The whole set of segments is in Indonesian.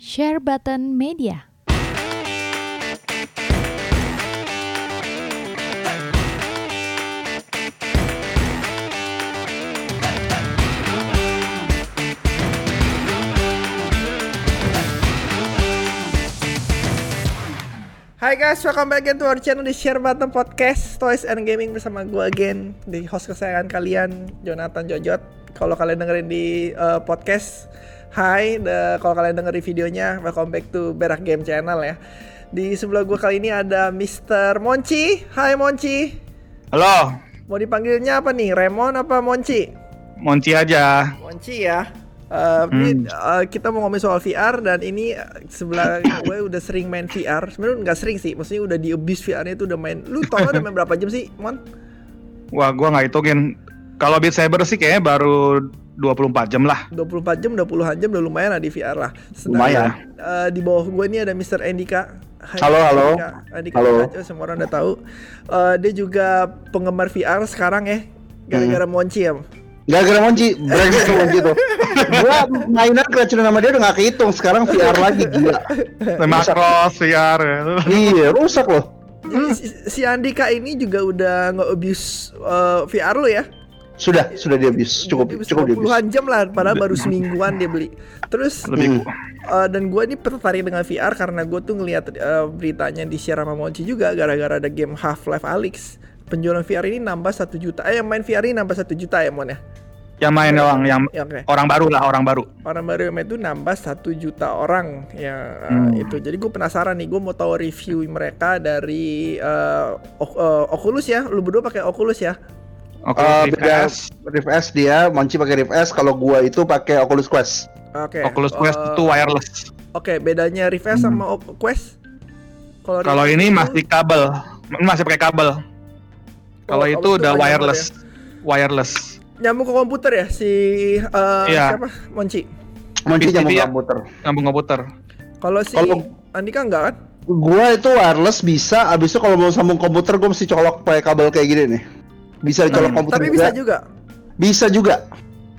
Share Button Media. Hai guys, welcome back again to our channel di Share Button Podcast Toys and Gaming bersama gue again Di host kesayangan kalian, Jonathan Jojot Kalau kalian dengerin di uh, podcast Hai, the- kalau kalian dengerin videonya Welcome back to Berak Game Channel ya Di sebelah gue kali ini ada Mr. Monci Hai Monci Halo, Mau dipanggilnya apa nih, Remon apa Monci? Monci aja. Monci ya Eh, ini, eh, kita mau ngomongin soal VR dan ini sebelah gue udah sering main VR. Sebenarnya nggak sering sih, maksudnya udah di abuse VR-nya itu udah main. Lu tau udah main berapa jam sih, Mon? Wah, gua nggak hitungin. Kalau Beat Saber sih kayaknya baru 24 jam lah. 24 jam, 20-an jam udah lumayan lah di VR lah. Lumayan. eh, di bawah gue ini ada Mr. Andika. Hai, Halo, halo. Andika, Andika Halo. Kacau, semua orang udah tahu. Eh, dia juga penggemar VR sekarang ya. Gara-gara Hmm. Monci ya. Gara-gara Monci, brengsek tuh Monci tuh. Gua mainan keracunan sama dia udah gak kehitung, sekarang VR lagi gila. Macross, VR. ya. Iya, rusak loh. Jadi si, si Andika ini juga udah nge-abuse eh, VR lo ya. Sudah, sudah dia abuse, cukup Dia cukup dia puluhan jam lah padahal baru semingguan dia beli. Terus Lebih eh, dan gue ini tertarik dengan VR karena gue tuh ngeliat eh, beritanya di share sama Monci juga gara-gara ada game Half Life Alyx. Penjualan VR ini nambah satu juta. Eh yang main VR ini nambah satu juta ya Mon ya? Yang main doang, yang ya oke. orang baru lah, orang baru. orang baru yang main itu nambah satu juta orang ya Hmm. itu. Jadi gue penasaran nih gue mau tahu review mereka dari eh, O- eh, Oculus ya. Lu berdua pakai Oculus ya Oke, Eh, Rift beda S. Rift S dia, Monci pakai Rift S, kalau gua itu pakai Oculus Quest. oke Oculus Quest eh, itu wireless. Oke, bedanya Rift S sama Op- Quest? Kalau Kalau ini itu- masih kabel, masih pakai kabel. Kalau Oh, itu udah wireless, kabel wireless. ya. Nyambung ke komputer ya si eh, Iya. siapa? Monci. Monci PC nyambung dia. komputer. Ngambung komputer. Kalau si Kalau- Andika enggak kan? Gua itu wireless bisa, abis itu kalau mau sambung komputer gua mesti colok pakai kabel kayak gini nih. Bisa dicolok komputer Tapi juga. bisa juga. Bisa juga.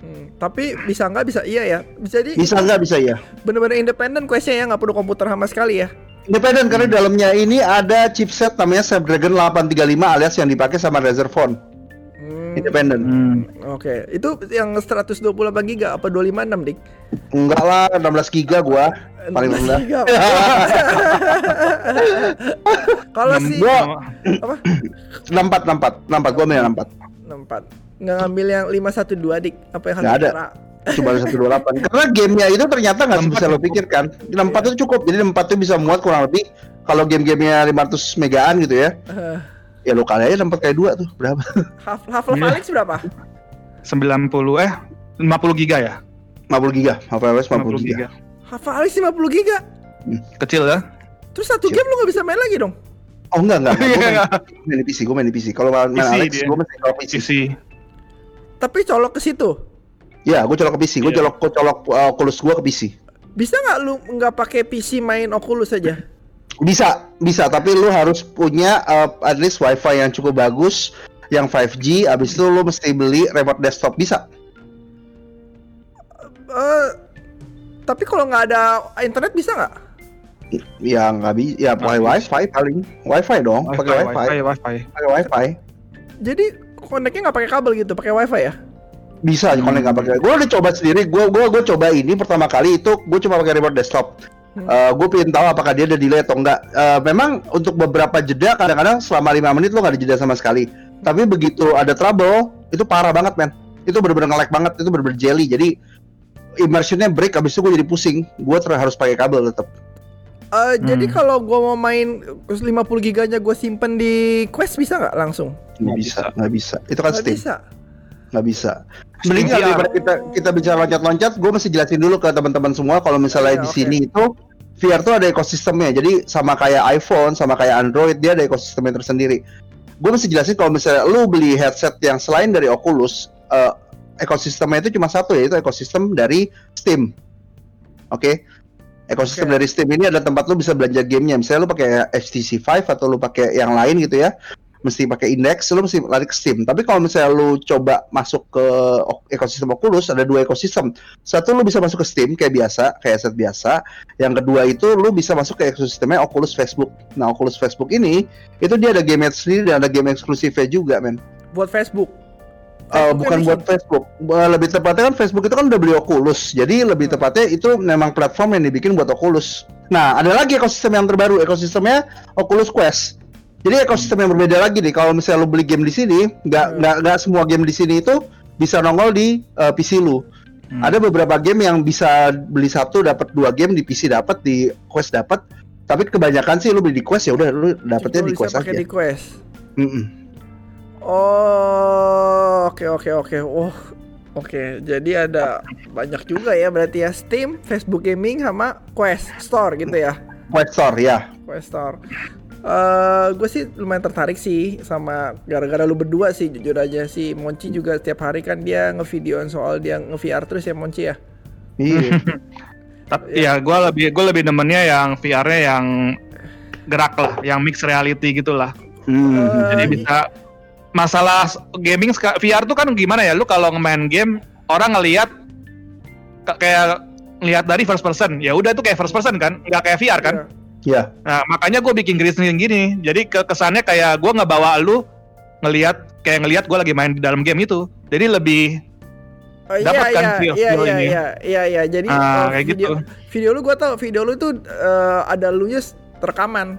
Hmm, tapi bisa nggak bisa iya ya. Bisa di Bisa nggak bisa ya. bener-bener independen questnya ya nggak perlu komputer sama sekali ya. Independen karena di dalamnya ini ada chipset namanya Snapdragon 835 alias yang dipakai sama Razer Phone. Independen. Hmm. Oke, itu yang 128 giga apa 256 dik? Enggak lah, 16 giga gua. Paling 16 rendah. Kalau si Gua- apa? 64, 64, 64, gua main 64. 64. Nggak ngambil yang 512 dik? Apa yang Nggak ada. Cuma 128. Karena gamenya itu ternyata nggak bisa lo pikirkan. 64 itu cukup. Jadi 64 itu bisa muat kurang lebih kalau game-gamenya 500 megaan gitu ya. Eh, Ya lo kali aja 64 kali 2 tuh berapa? Half Half Life Iya. Alyx berapa? 90 eh 50 giga ya? 50 giga, HVS 50 giga. Half Life Alyx 50 giga. Kecil ya? Terus satu game lu nggak bisa main lagi dong? Oh enggak enggak, enggak. Iya. main, main di PC, gua main di PC. Kalau main, main PC Alex, gua mesti colok PC. PC. Tapi colok ke situ. Ya, gua colok ke PC, gua Iya. colok gua colok uh, Oculus gua ke PC. Bisa nggak lu nggak pakai PC main Oculus aja? Bisa, bisa, tapi lu harus punya uh, at least wifi yang cukup bagus, yang 5G, abis itu lu mesti beli remote desktop bisa. Eh, tapi kalau nggak ada internet bisa nggak? Ya nggak bisa, ya pakai wifi paling, wifi dong, pakai wifi, wifi, wifi. pakai wifi. Jadi koneknya nggak pakai kabel gitu, pakai wifi ya? Bisa Hmm. connect nggak pakai. Gue udah coba sendiri, gue gua gua coba ini pertama kali itu gue cuma pakai remote desktop. Hmm. gue pengen tahu apakah dia ada delay atau enggak. Eh, memang untuk beberapa jeda kadang-kadang selama lima menit lo nggak ada jeda sama sekali. Tapi begitu ada trouble itu parah banget men. Itu bener-bener nge-lag banget, itu bener-bener jelly. Jadi immersionnya break, abis itu gue jadi pusing. Gue harus pakai kabel tetap. Eh, Jadi Hmm. kalau gua mau main 50 giganya gue simpen di Quest bisa nggak langsung? Nggak bisa, nggak bisa. Itu kan Nggak Steam, bisa. nggak bisa. Mending daripada kita kita bicara loncat-loncat, gue mesti jelasin dulu ke teman-teman semua kalau Iya, misalnya di oke. sini itu VR tuh ada ekosistemnya. Jadi sama kayak iPhone, sama kayak Android, dia ada ekosistemnya tersendiri. Gue mesti jelasin kalau misalnya lu beli headset yang selain dari Oculus, eh, ekosistemnya itu cuma satu yaitu ekosistem dari Steam. Oke. Ekosistem Oke. dari Steam ini adalah tempat lu bisa belanja gamenya. Misalnya lu pakai HTC Vive atau lu pakai yang lain gitu ya. Mesti pakai index, lu mesti lari ke Steam. Tapi kalau misalnya lu coba masuk ke ekosistem Oculus, ada dua ekosistem. Satu lu bisa masuk ke Steam kayak biasa, kayak set biasa. Yang kedua itu lu bisa masuk ke ekosistemnya Oculus Facebook. Nah, Oculus Facebook ini itu dia ada game sendiri dan ada game eksklusifnya juga, men. Buat Facebook. Facebook bukan buat. Facebook. Eh, lebih tepatnya kan Facebook itu kan udah beli Oculus. Jadi lebih Hmm. tepatnya itu memang platform yang dibikin buat Oculus. Nah, ada lagi ekosistem yang terbaru, ekosistemnya Oculus Quest. Jadi ekosistem yang berbeda lagi nih. Kalau misalnya lu beli game di sini, nggak Hmm. nggak nggak semua game di sini itu bisa nongol di eh, PC lu. Hmm. Ada beberapa game yang bisa beli satu dapat dua game di PC dapat di Quest dapat. Tapi kebanyakan sih lu beli di Quest ya udah lu dapetnya di Quest aja. di Quest. Mm-mm. Oh, oke oke oke. Oh, oke. Jadi ada banyak juga ya berarti ya Steam, Facebook Gaming sama Quest Store gitu ya. Quest Store ya. Quest Store. Eh, gue sih lumayan tertarik sih sama gara-gara lu berdua sih jujur aja sih Monci juga setiap hari kan dia ngevideoin soal dia nge-VR terus ya Monci ya. Iya. Tapi ya gue lebih gue lebih demennya yang VR-nya yang gerak lah, yang mixed reality gitulah. Hmm. Eh, Jadi bisa masalah gaming VR tuh kan gimana ya? Lu kalau main game orang ngelihat ka- kayak ngelihat dari first person, ya udah itu kayak first person kan, nggak kayak VR kan? Iya. Ya. Nah, makanya gue bikin green screen gini. Jadi ke kesannya kayak gue ngebawa lu ngelihat kayak ngelihat gue lagi main di dalam game itu. Jadi lebih Oh, iya, iya, feel- iya, feel iya, ini. iya, iya, iya. Jadi Ah, eh, kayak video, gitu. video lu gua tau, video lu tuh eh, ada lu nya rekaman,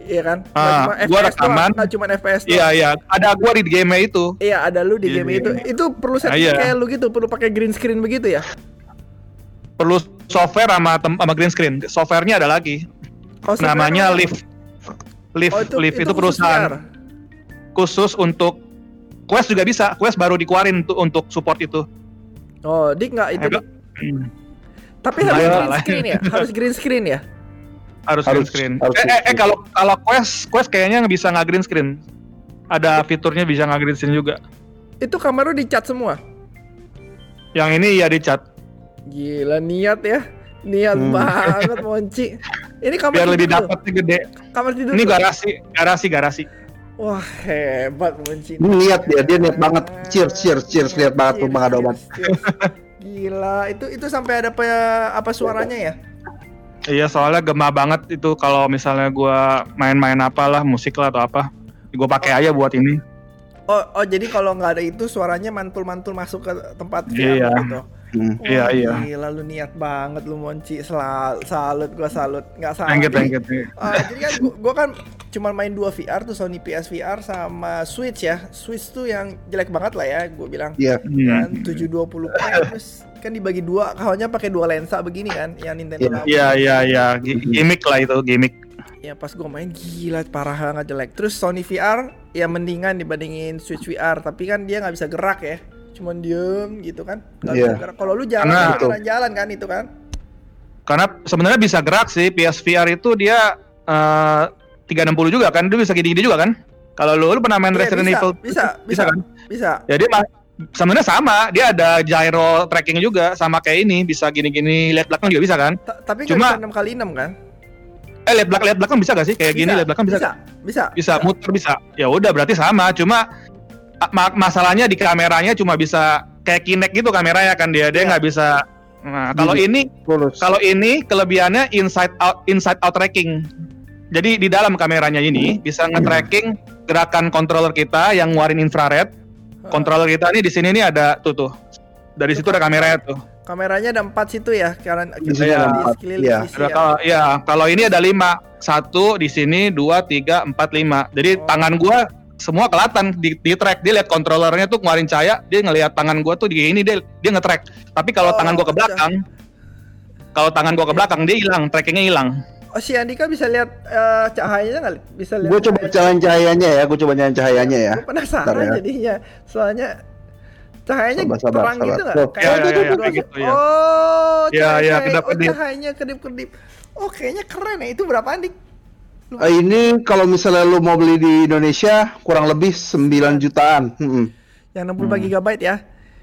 iya kan? Nggak Ah, cuma gua FPS rekaman. doang, nggak cuma FPS doang. iya iya ada gue di game itu. Iya, ada lu di Iya, game iya. itu. Itu perlu setting Ah, iya. kayak lu gitu, perlu pakai green screen begitu ya? Perlu software sama sama green screen. Softwarenya ada lagi. Oh, Namanya Live. Live Oh, Live itu, khusus perusahaan VR. khusus untuk Quest juga bisa. Quest baru dikeluarin untuk untuk support itu. Oh, dik nggak itu? Dik? Hmm. Tapi harus Lumayan green screen ya? Harus green screen ya? Harus, Harus- green screen. harus eh, eh, eh kalau kalau Quest Quest kayaknya nggak bisa nggak green screen. Ada fiturnya bisa nggak green screen juga. Itu kamar lu dicat semua. Yang ini ya di chat Gila niat ya. Niat Hmm. banget Monci. Ini kamar biar tidur lebih lu? dapat gede. Kamar tidur. Ini garasi, garasi, garasi. Wah hebat Monci. Ini niat dia, dia niat banget. Cheers, cheers, cheers, lihat banget tuh cheers, cheers. Gila, itu itu sampai ada apa apa suaranya ya? Iya soalnya gema banget itu kalau misalnya gua main-main apalah musik lah atau apa, gue pakai aja buat ini. Oh, oh jadi kalau nggak ada itu suaranya mantul-mantul masuk ke tempat VR Iya. gitu. Hmm. Iya, iya. Gila lu niat banget lu Monci. Sel salut gua salut. Nggak salah. Thank you, thank you, eh, jadi kan gua, gua kan cuma main dua VR tuh Sony PS VR sama Switch ya. Switch tuh yang jelek banget lah ya, gue bilang. Iya. Kan Hmm. 720p terus kan dibagi dua, kawannya pakai dua lensa begini kan, yang Nintendo Iya. Iya, iya, iya, Gi- gimmick lah itu, gimmick. Ya pas gue main gila parah banget jelek. Terus Sony VR ya mendingan dibandingin Switch VR, tapi kan dia nggak bisa gerak ya. Cuman diem gitu kan. Nggak bisa gerak. Kalau lu jalan Karena- kan jalan-jalan kan itu kan. Karena sebenarnya bisa gerak sih, PSVR itu dia eh 360 juga kan, dia bisa gini-gini juga kan? Kalau lu, lu pernah main Iya, Resident bisa, Evil, bisa, bisa, kan? bisa. Jadi mah sebenarnya sama, dia ada gyro tracking juga sama kayak ini, bisa gini-gini, lihat belakang juga bisa kan? Ta- tapi Cuma- bisa 6 kali 6 kan? Eh lihat belakang, lihat belakang bisa gak sih? Kayak gini lihat belakang bisa? bisa, bisa, Bisa, muter bisa. Ya udah berarti sama, cuma ma- masalahnya di kameranya cuma bisa kayak Kinect gitu kameranya kan dia, dia Iya. nggak bisa. Nah, kalau ini. Kalau ini kelebihannya inside out inside out tracking. Jadi di dalam kameranya ini bisa nge-tracking gerakan controller kita yang ngeluarin infrared. Controller kita nih di sini nih ada tuh tuh. Dari situ ada kameranya tuh. Kameranya ada 4 situ ya, karena Di sini ada empat, iya. Ada kalau ya kalau ini ada lima. Satu di sini, dua, tiga, empat, lima. Jadi Oh. tangan gua semua kelihatan di, di track dia lihat kontrolernya tuh ngeluarin cahaya dia ngelihat tangan gua tuh di ini dia dia nge-track tapi kalau Oh, tangan gua ke belakang kalau tangan gua ke belakang dia hilang trackingnya hilang Oh si Andika bisa lihat eh, cahayanya nggak? Bisa lihat. Gue coba jalan cahayanya ya, gue coba jalan cahayanya ya. Gue penasaran Bentar ya. jadinya. Soalnya cahayanya Sabar, sabar, terang sabar. gitu nggak? Tuh. Kayak Ya, ya, gitu, ya, gitu. kayak gitu, ya. Oh, Ya, ya, cahaya, oh, kedap-kedip. cahayanya kedip-kedip. Oh, kayaknya keren ya. Itu berapa Andik? Eh, ini kalau misalnya lu mau beli di Indonesia kurang lebih 9 jutaan. Hmm. Yang 64 GB ya.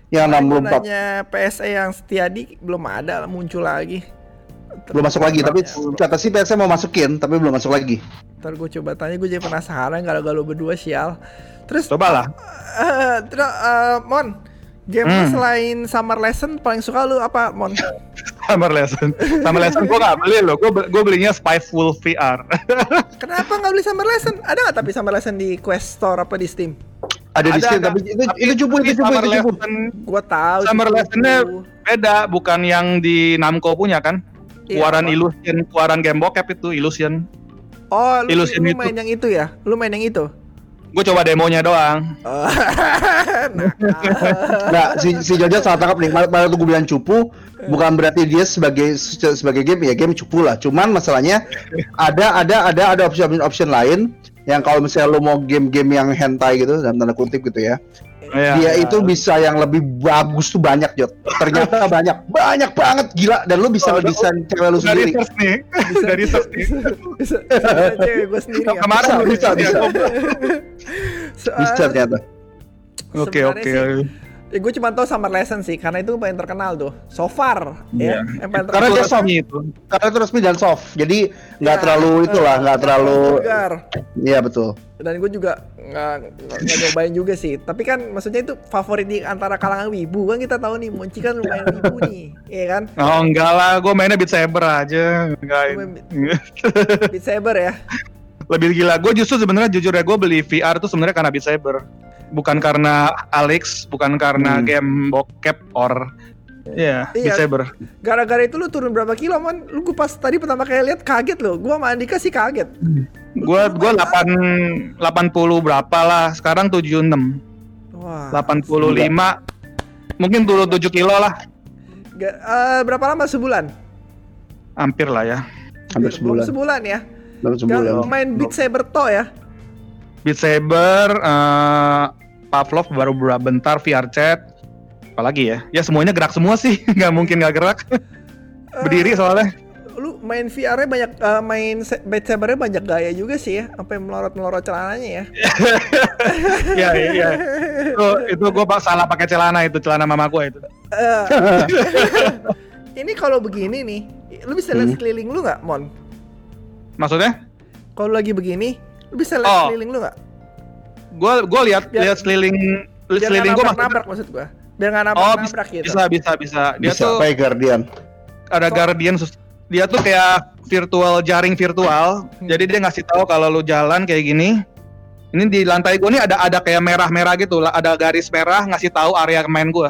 Yang Kemarin 64 gua nanya PSE yang Setiadi belum ada muncul lagi. belum masuk lagi, tapi Ya, kata sih PSM mau masukin, tapi belum masuk lagi. Ntar gue coba tanya, gue jadi penasaran kalau galau berdua sial. Terus, Cobalah. eh, terus, eh, Mon, game Hmm. selain Summer Lesson paling suka lu apa, Mon? Summer Lesson. Summer Lesson gue gak beli loh. Gue gue belinya Spyful VR. Kenapa nggak beli Summer Lesson? Ada nggak tapi Summer Lesson di Quest Store apa di Steam? Ada di Ada, Steam ada. tapi itu Tapi- itu cupu tapi itu cupu Summer itu cupu. Lesson Gua tahu. Summer. Lesson-nya beda, bukan yang di Namco punya kan? Iya, Keluaran apa? Illusion, keluaran game bokep itu Illusion. Oh, lu, Illusion lu itu. main yang itu ya? Lu main yang itu? Gue coba demonya doang. Nah, si si Jojo salah tangkap nih. Malah malah tuh gue bilang cupu bukan berarti dia sebagai sebagai game ya game cupu lah. Cuman masalahnya ada ada ada ada option option lain yang kalau misalnya lo mau game-game yang hentai gitu dalam tanda kutip gitu ya. Iya. Dia itu bisa yang lebih bagus tuh banyak Jot. Ternyata banyak banyak banget gila dan lo bisa Oh, ngedesain cewek Udah sendiri. research nih. Udah research nih. bisa, bisa sendiri ya. Kemarin Bisa, bisa, bisa. ya. Bisa ternyata. Oke oke. Ya, gue cuma tahu Summer Lesson sih, karena itu paling terkenal tuh. So far, Iya. ya. Yang paling Karena dia soft. itu. Karena itu resmi dan soft. Jadi nggak Ya, terlalu eh, itulah, nggak terlalu vulgar. Iya betul. Dan gue juga nggak nyobain juga sih. Tapi kan maksudnya itu favorit di antara kalangan wibu kan kita tahu nih, Monci kan lumayan wibu nih, iya kan? Oh enggak lah, gue mainnya Beat Saber aja. Enggak. Beat Saber ya. Lebih gila. Gue justru sebenarnya jujur ya gue beli VR tuh sebenarnya karena Beat Saber. Bukan karena Alex, bukan karena Hmm. game bokep or Iya, Beat Iya. Saber. Gara-gara itu lu turun berapa kilo, man? Lu gue pas tadi pertama kali lihat kaget loh. Gua sama Andika sih kaget. Gua gua 8 80 berapa lah. Sekarang 76. Wah. 85 mungkin turun 7 kilo lah. Ga- eh, berapa lama sebulan? Hampir lah ya. Hampir Belum sebulan. sebulan ya. Belum Gak sebulan. main Beat Saber to ya. Beat Saber eh Pavlov baru beberapa bentar VR chat. Apalagi ya? Ya semuanya gerak semua sih. nggak mungkin nggak gerak. Berdiri soalnya. Lu main VR-nya banyak eh, main Beat Saber-nya banyak gaya juga sih ya, sampai melorot-melorot celananya ya. Iya iya. Itu itu gue pak salah pakai celana itu celana mama gue itu. Eh, ini kalau begini nih, lu bisa lihat Hmm. sekeliling lu nggak, Mon? Maksudnya? Kalau lagi begini, lu bisa lihat Oh. sekeliling lu nggak? Gue gue lihat lihat sekeliling nggak gue maksudnya. nabrak maksud gua. Biar nggak Oh nabrak bisa, nabrak gitu. bisa bisa bisa. Dia Bisa tuh pakai Guardian. ada So- guardian dia tuh kayak virtual jaring virtual. Hmm. Jadi dia ngasih tahu kalau lu jalan kayak gini. Ini di lantai gue nih ada ada kayak merah-merah gitu ada garis merah ngasih tahu area main gue.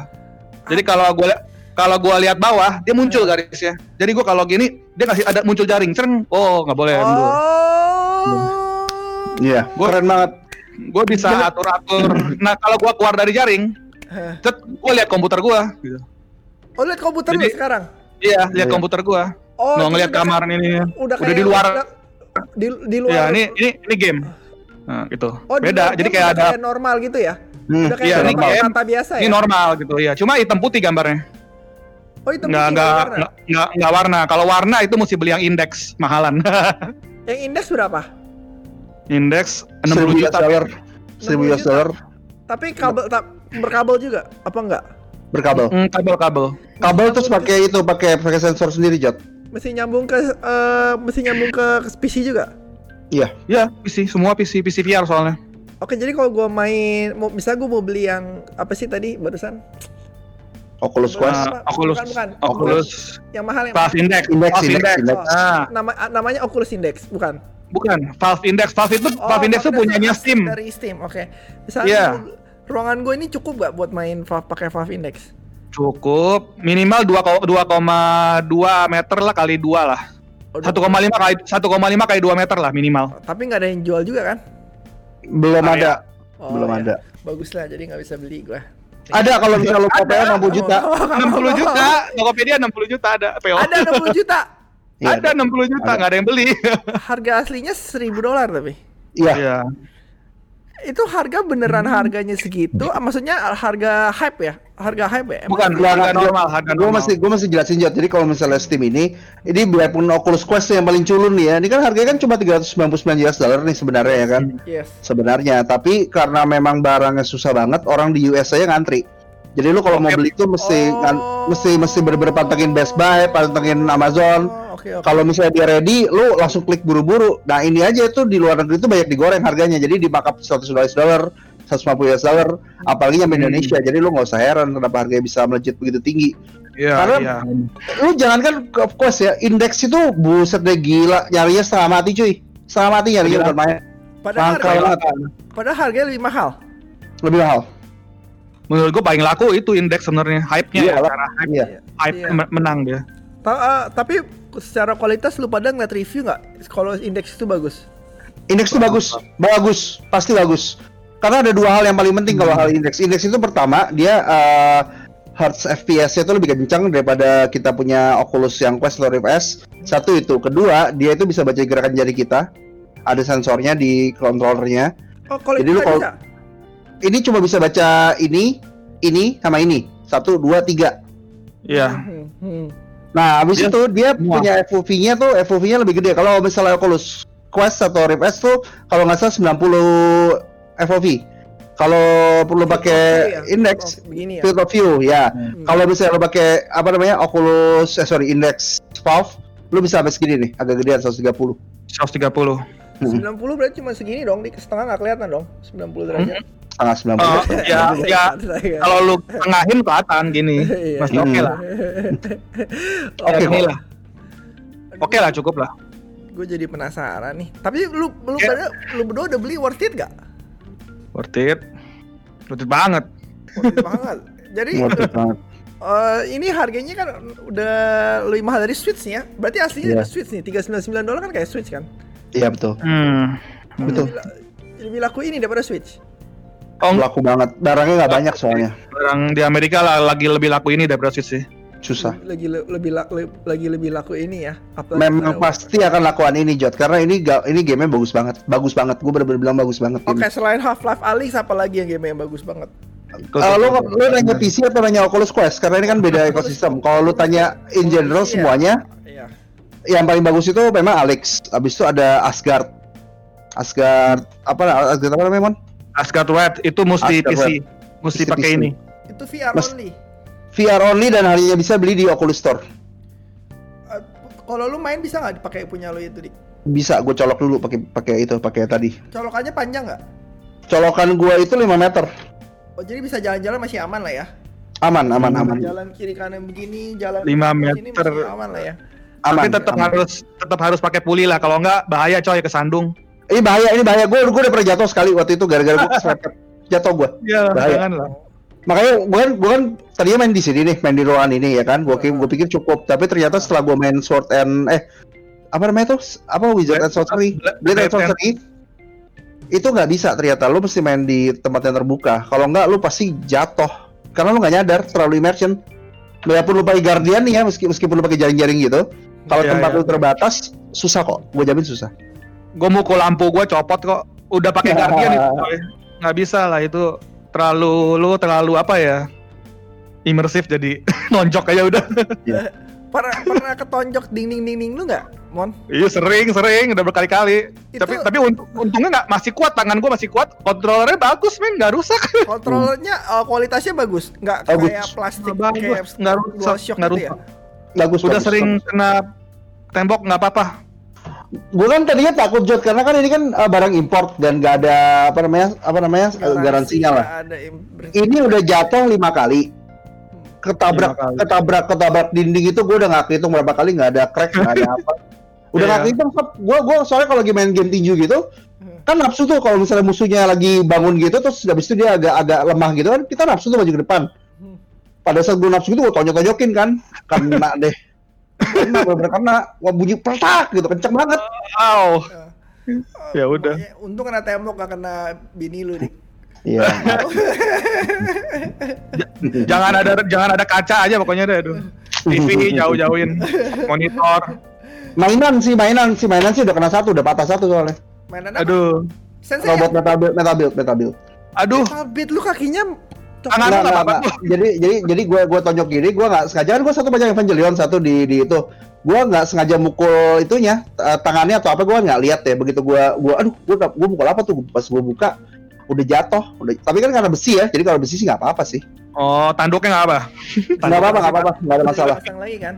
Jadi kalau gue kalau gue lihat bawah dia muncul garisnya. Jadi gue kalau gini dia ngasih ada muncul jaring, cereng. Oh nggak boleh. Oh. Iya, Gua- keren banget. Gue bisa atur-atur. Nah kalau gue keluar dari jaring, cet, gue lihat komputer gue. Gitu. Oh, lihat komputer lu Jadi- sekarang. Iya, lihat Iya. komputer gue. Oh, Mau jadi ngeliat kamar ini. Udah, Udah kayak di luar. udah- di di luar. Iya, ini ini ini game. Nah, gitu. Oh, Beda. Jadi kayak ada normal gitu ya. Hmm, Udah kayak iya, ini normal game. kata biasa ya. ini normal gitu ya. Cuma hitam putih gambarnya. Oh, itu Nggak putih, nggak warna. nggak nggak nggak warna. Kalau warna itu mesti beli yang indeks mahalan. Yang indeks berapa? Indeks 1000 60 US juta. dollar. 1000 US dollar Tapi kabel tak berkabel juga apa enggak? berkabel. Hmm, kabel-kabel. Kabel terus pakai itu, pakai pakai sensor sendiri, Jot. Mesti nyambung ke eh, mesti nyambung ke PC juga. Iya. Ya, PC, semua PC, PC VR soalnya. Oke, jadi kalau gua main mau bisa gua mau beli yang apa sih tadi barusan? Oculus Quest. Uh, Oculus, Bukan, bukan. Oculus, Yang mahal yang Valve Index, Index, Index, Index. Index. Ah, nama namanya Oculus Index, bukan? Bukan, Valve Index. Valve itu Oh, Valve Index Valve punyanya Steam. Dari Steam, oke. Misalnya Iya. gua- ruangan gue ini cukup gak buat main Valve pakai Valve Index? Cukup, minimal 2 2,2 meter lah kali 2 lah. Oh, 1,5 kali 1,5 kali 2 meter lah minimal. Tapi nggak ada yang jual juga kan? Belum Ah, ada. Oh, Belum ya. ada. Bagus lah, jadi nggak bisa beli gua. Ada kalau misalnya lu KPR 60 juta. Oh, 60 juta, Tokopedia 60 juta ada PO. Ada 60 juta. Iya, ada 60 juta, nggak ada yang beli. Harga aslinya 1000 dolar tapi. Iya. Iya. Itu harga beneran harganya segitu? Ah, Maksudnya harga hype ya? Harga hype ya? Emang Bukan, Nggak, harga normal, harga Gue normal. masih gue masih jelasin Jot. Jadi kalau misalnya Steam ini, ini biarpun Oculus Quest yang paling culun nih ya. Ini kan harganya kan cuma 399 US dollar nih sebenarnya ya kan. Yes. Sebenarnya, tapi karena memang barangnya susah banget, orang di US aja ngantri. Jadi lu kalau mau Oke. beli itu mesti Oh. mesti mesti bener-bener pantengin Best Buy, pantengin Amazon, Oh, oke. Kalau misalnya dia ready, lu langsung klik buru-buru. Nah ini aja itu di luar negeri itu banyak digoreng harganya. Jadi di markup 100 dolar, 150 US dollar, apalagi nyampe Hmm. Indonesia. Jadi lu nggak usah heran kenapa harganya bisa melejit begitu tinggi. Iya, Karena- iya. Lu jangan kan ke quest ya, indeks itu buset deh gila, nyarinya setengah mati cuy. Setengah mati nyarinya Gila. bukan main. Padahal harga, padahal harganya lebih mahal. Lebih mahal. Menurut gua paling laku itu indeks sebenarnya hype-nya Iya, ya, cara hype, Iya. hype Iya. men- menang dia. Ta- eh, tapi secara kualitas lu pada ngeliat review nggak? Kalau indeks itu bagus. Indeks itu bagus, bagus, pasti bagus. Karena ada dua hal yang paling penting kalau hal indeks. Indeks itu pertama dia uh, hertz FPS-nya itu lebih kencang daripada kita punya Oculus yang Quest atau Rift S. Satu itu. Kedua, dia itu bisa baca gerakan jari kita. Ada sensornya di controllernya. Oh kalau Jadi lu kalau-. Ini cuma bisa baca ini, ini, sama ini. Satu, dua, tiga. Iya. Hmm, hmm. Nah, habis Dia itu dia punya FOV-nya tuh FOV-nya lebih gede. Kalau misalnya Oculus Quest atau Rift S tuh kalau nggak salah 90 FOV. Kalau perlu pakai ya? index Oh, begini ya. field of view ya. Hmm. Kalau misalnya lo pakai apa namanya Oculus eh sorry index Valve, lu bisa sampai segini nih, agak gedean 130. 130. Hmm. 90 berarti cuma segini dong, di setengah nggak kelihatan dong. 90 derajat. Setengah 90. Oh, ya, ya. Kalau lu tengahin kelihatan gini, Iya. masih oke lah. Oke Oke kok. lah. Oke lah, cukup lah. Gue jadi penasaran nih. Tapi lu lu Ya. pada lu berdua udah beli worth it gak? Worth it. Worth it banget. Worth it banget. Jadi Worth it banget. eh, ini harganya kan udah lebih mahal dari Switch nih ya. Berarti aslinya ada Switch nih. 399 dolar kan kayak Switch kan? Iya betul. Hmm. Betul. Lebih, la- lebih laku ini daripada Switch. Oh, Laku banget. Barangnya nggak banyak soalnya. barang di Amerika lah lagi lebih laku ini daripada Switch sih. Susah. Lagi le- lebih la- le- lagi lebih laku ini ya. Apalagi Memang pasti akan lakukan ini Jot karena ini ga, ini gamenya bagus banget, bagus banget. Gue bener-bener bilang bagus banget. Oke, ini. selain Half-Life Alyx apa lagi yang game yang bagus banget? Eh, lo lo nanya PC atau nanya Oculus Quest karena ini kan beda ekosistem. Kalau lu tanya in general semuanya, Iya. yang paling bagus itu memang Alex. Habis itu ada Asgard. Asgard apa Asgard apa namanya Mon? Asgard Red itu mesti Asgard PC. Red. Mesti pakai PC. ini. Itu VR Mas- only. VR only dan hanya bisa beli di Oculus Store. Eh, kalau lu main bisa nggak dipakai punya lu itu di Bisa gue colok dulu pakai pakai itu pakai tadi. colokannya panjang nggak? Colokan gua itu 5 meter. Oh jadi bisa jalan-jalan masih aman lah ya? Aman aman aman. Jalan kiri kanan begini, jalan Lima sini meter. masih aman lah ya. Aman. Tapi tetap aman. harus tetap harus pakai puli lah. Kalau enggak bahaya coy kesandung. Ini bahaya, ini bahaya. Gue gue udah pernah jatuh sekali waktu itu gara-gara gue keserempet. Jatuh gue. Iya, jangan lah. Makanya gue kan, gue kan tadinya main di sini nih, main di ruangan ini ya kan. Gue pikir, gue pikir cukup, tapi ternyata setelah gue main Sword and eh apa namanya tuh? Apa Wizard and Sorcery? Blade and Sorcery. Itu nggak bisa ternyata. Lu mesti main di tempat yang terbuka. Kalau nggak, lu pasti jatuh. Karena lu nggak nyadar, terlalu immersion. Biarpun lu pakai Guardian nih ya, meski, meskipun lu pakai jaring-jaring gitu. Kalau Iya, tempat iya. lu terbatas, susah kok. Gue jamin susah. Gue mukul lampu gue copot kok. Udah pakai guardian itu. Nggak bisa lah itu terlalu lu terlalu apa ya? Imersif jadi nonjok aja udah. Pernah pernah ketonjok dinding-dinding lu nggak, Mon? Iya sering sering udah berkali-kali. Itu- Tapi tapi unt- untungnya nggak masih kuat tangan gue masih kuat. Kontrolernya bagus men nggak rusak. Kontrolernya eh, kualitasnya bagus, nggak Bagus. kayak plastik Bagus, kayak nggak rusak, nggak gitu ya. rusak. Bagus. Udah bagus, sering bagus. kena tembok nggak apa-apa. Gue kan tadinya takut Jod karena kan ini kan uh, barang import dan gak ada apa namanya apa namanya uh, garansinya lah. Ada Ini udah jatuh lima kali, ketabrak Lima kali. ketabrak ketabrak dinding itu gue udah nggak hitung berapa kali nggak ada crack nggak ada apa. Udah nggak Iya. hitung gue gue soalnya kalau lagi main game tinju gitu kan nafsu tuh kalau misalnya musuhnya lagi bangun gitu terus habis itu dia agak agak lemah gitu kan kita nafsu tuh maju ke depan. Hmm. Pada saat gue nafsu gitu gue tonjok-tonjokin kan kena deh. Kena bener kena wah bunyi petak gitu kenceng banget. Wow. Eh, Ya udah. Untung kena tembok gak kena bini lu nih. Iya. jangan ada jangan ada kaca aja pokoknya deh aduh. TV jauh-jauhin monitor. mainan sih mainan sih mainan sih udah kena satu udah patah satu soalnya Mainan apa? Aduh. Sensei robot ya? metal build metal build metal build Aduh, Beat lu kakinya Tangan nggak nggak, apa-apa. nggak. jadi jadi jadi gue gue tonjok gini gue nggak sengaja kan gue satu banyak Evangelion satu di di itu gue nggak sengaja mukul itunya eh, tangannya atau apa gue nggak lihat ya begitu gue gue aduh gue gue mukul apa tuh pas gue buka udah jatuh udah tapi kan karena besi ya jadi kalau besi sih nggak apa-apa sih Oh, tanduknya nggak apa? nggak apa-apa nggak apa-apa nggak ada masalah lagi kan?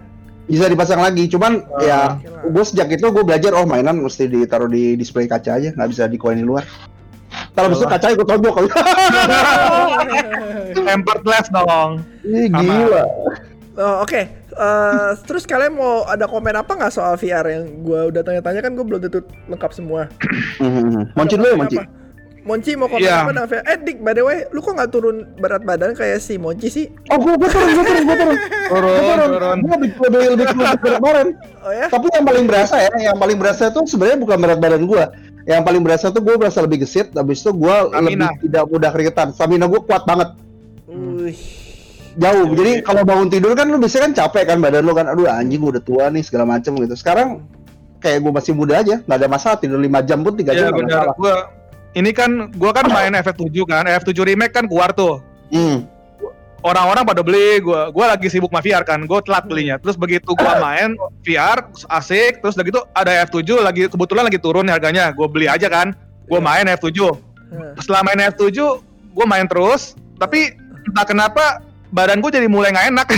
bisa dipasang lagi. Cuman Oh, ya gue sejak itu gue belajar oh mainan mesti ditaruh di display kaca aja, nggak bisa dikoin di luar. Kalau bisa kaca ikut tonjok. Temperless dong. Ih, gila. Oh, Oke, Eh, terus kalian mau ada komen apa nggak soal VR yang gue udah tanya-tanya kan gue belum tentu lengkap semua. Hmm, Monci dulu ya Monci. apa? Monci mau komen Iya. apa dengan VR? Eh Dik, by the way, lu kok nggak turun berat badan kayak si Monci sih? Oh gue gue turun gue turun gue turun. Turun, turun. Gue lebih lebih lebih turun kemarin. Oh ya? Tapi yang paling berasa ya, yang paling berasa itu sebenarnya bukan berat badan gue. Yang paling berasa tuh gue berasa lebih gesit, habis itu gue lebih tidak mudah keringetan. Stamina gue kuat banget. Wih. Jauh. Jadi kalau bangun tidur kan lu biasanya kan capek kan badan lu kan. Aduh anjing gue udah tua nih segala macem gitu. Sekarang kayak gue masih muda aja, nggak ada masalah tidur 5 jam pun 3 Iya jam benar. Gua ini kan gua kan main FF7 kan. FF7 remake kan keluar tuh. Hmm. Orang-orang pada beli, gua gua lagi sibuk sama VR kan. Gua telat belinya. Terus begitu gua main VR asik, terus udah gitu ada F7 lagi kebetulan lagi turun harganya. Gua beli aja kan. Gua Iya. main F7. Hah. Setelah main F7, gua main terus, tapi entah kenapa badan gua jadi mulai nggak enak.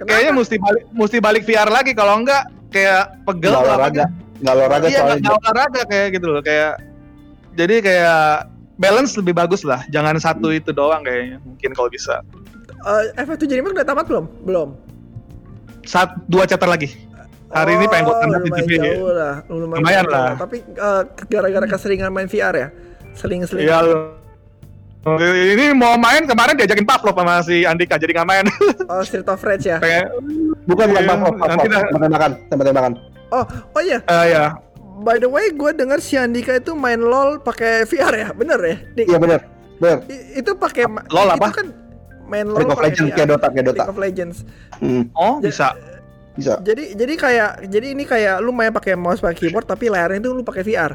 Kayaknya mesti balik mesti balik VR lagi kalau enggak kayak pegel Nggak olahraga, nggak olahraga iya soalnya. nggak olahraga kayak gitu loh kayak jadi kayak balance lebih bagus lah jangan satu itu doang kayaknya mungkin kalau bisa Eh, FF7 Remake udah tamat belum? Belum. satu dua chapter lagi hari ini pengen gue Oh, tanda di TV jauh lah. Lumayan, Lumayan jauh. lah. Tapi eh, gara-gara keseringan main VR ya? Seling-seling. Iya lo. ini mau main kemarin diajakin Pavlov sama si Andika jadi nggak main Oh, Street of Rage ya? pengen Bukan bukan Iya, pas pas nanti dah. tembakan, tembakan. Oh, oh iya. eh ya By the way, gue dengar si Andika itu main LOL pakai VR ya? Bener ya? Dik? Iya benar, benar. I- itu pakai LOL itu apa? kan main LOL League of pakai Legends VR. kayak Dota kayak Dota. League of Legends. Hmm, oh Ja- bisa bisa. Jadi jadi kayak jadi ini kayak lu main pakai mouse pakai keyboard tapi layarnya itu lu pakai VR.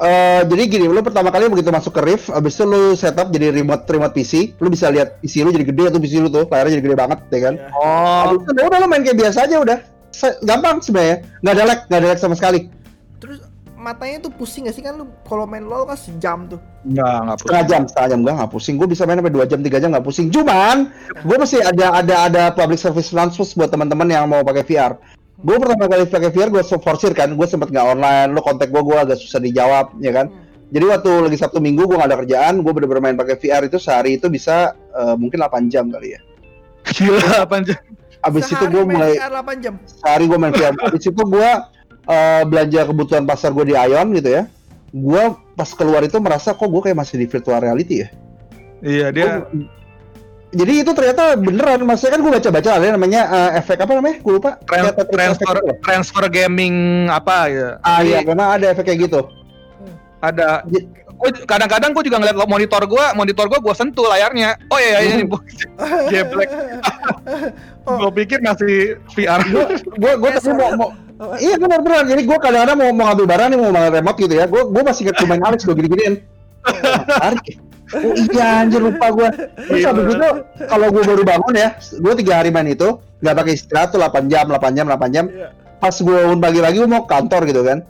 Eh, jadi gini, lu pertama kali begitu masuk ke Rift, abis itu lu setup jadi remote remote PC, lu bisa lihat PC lu jadi gede tuh PC lu tuh, layarnya jadi gede banget, ya kan? oh Abis itu ya udah lu main kayak biasa aja udah, gampang sebenarnya, nggak ada lag, nggak ada lag sama sekali. Terus matanya tuh pusing gak sih kan lu kalau main LOL kan sejam tuh. nggak nggak Setengah jam, setengah jam enggak nggak pusing. Gue bisa main sampai 2 jam, 3 jam nggak pusing. Cuman, gue masih ada ada ada public service announcement buat teman-teman yang mau pakai VR. Gue pertama kali pakai VR, gue forsir kan, gue sempet nggak online, lo kontak gue, gue agak susah dijawab, ya kan? Jadi waktu lagi Sabtu Minggu gue nggak ada kerjaan, gue bener-bener main pakai VR itu sehari itu bisa eh, mungkin 8 jam kali ya. gila apa aja Abis itu Sehari gue main mulai VR 8 jam. sehari gue main VR. Abis itu gue eh, belanja kebutuhan pasar gue di Ion gitu ya. Gue pas keluar itu merasa kok gue kayak masih di virtual reality ya. iya dia Oh, jadi itu ternyata beneran, maksudnya kan gue baca-baca ada namanya eh, efek apa namanya? Gue lupa. tran- Kayak Tetris transfer gitu transfer gaming apa ya Ah Jadi iya, karena ada efek kayak gitu. ada Gua kadang-kadang gue juga ngeliat monitor gue monitor gue gue sentuh layarnya oh iya ini geblek Oh. gue pikir masih VR Gue gue gue tapi mau, mau Apa? Iya benar benar. Jadi gue kadang-kadang mau mau ngambil barang nih mau ngambil remote gitu ya. Gue gue masih ingat main Alex gue gini-giniin. Tarik. Oh iya anjir lupa gue. Terus habis itu kalau gue baru bangun ya, gue tiga hari main itu nggak pakai istirahat tuh 8 jam, 8 jam, 8 jam. Iya. Pas gue bangun pagi lagi gue mau kantor gitu kan.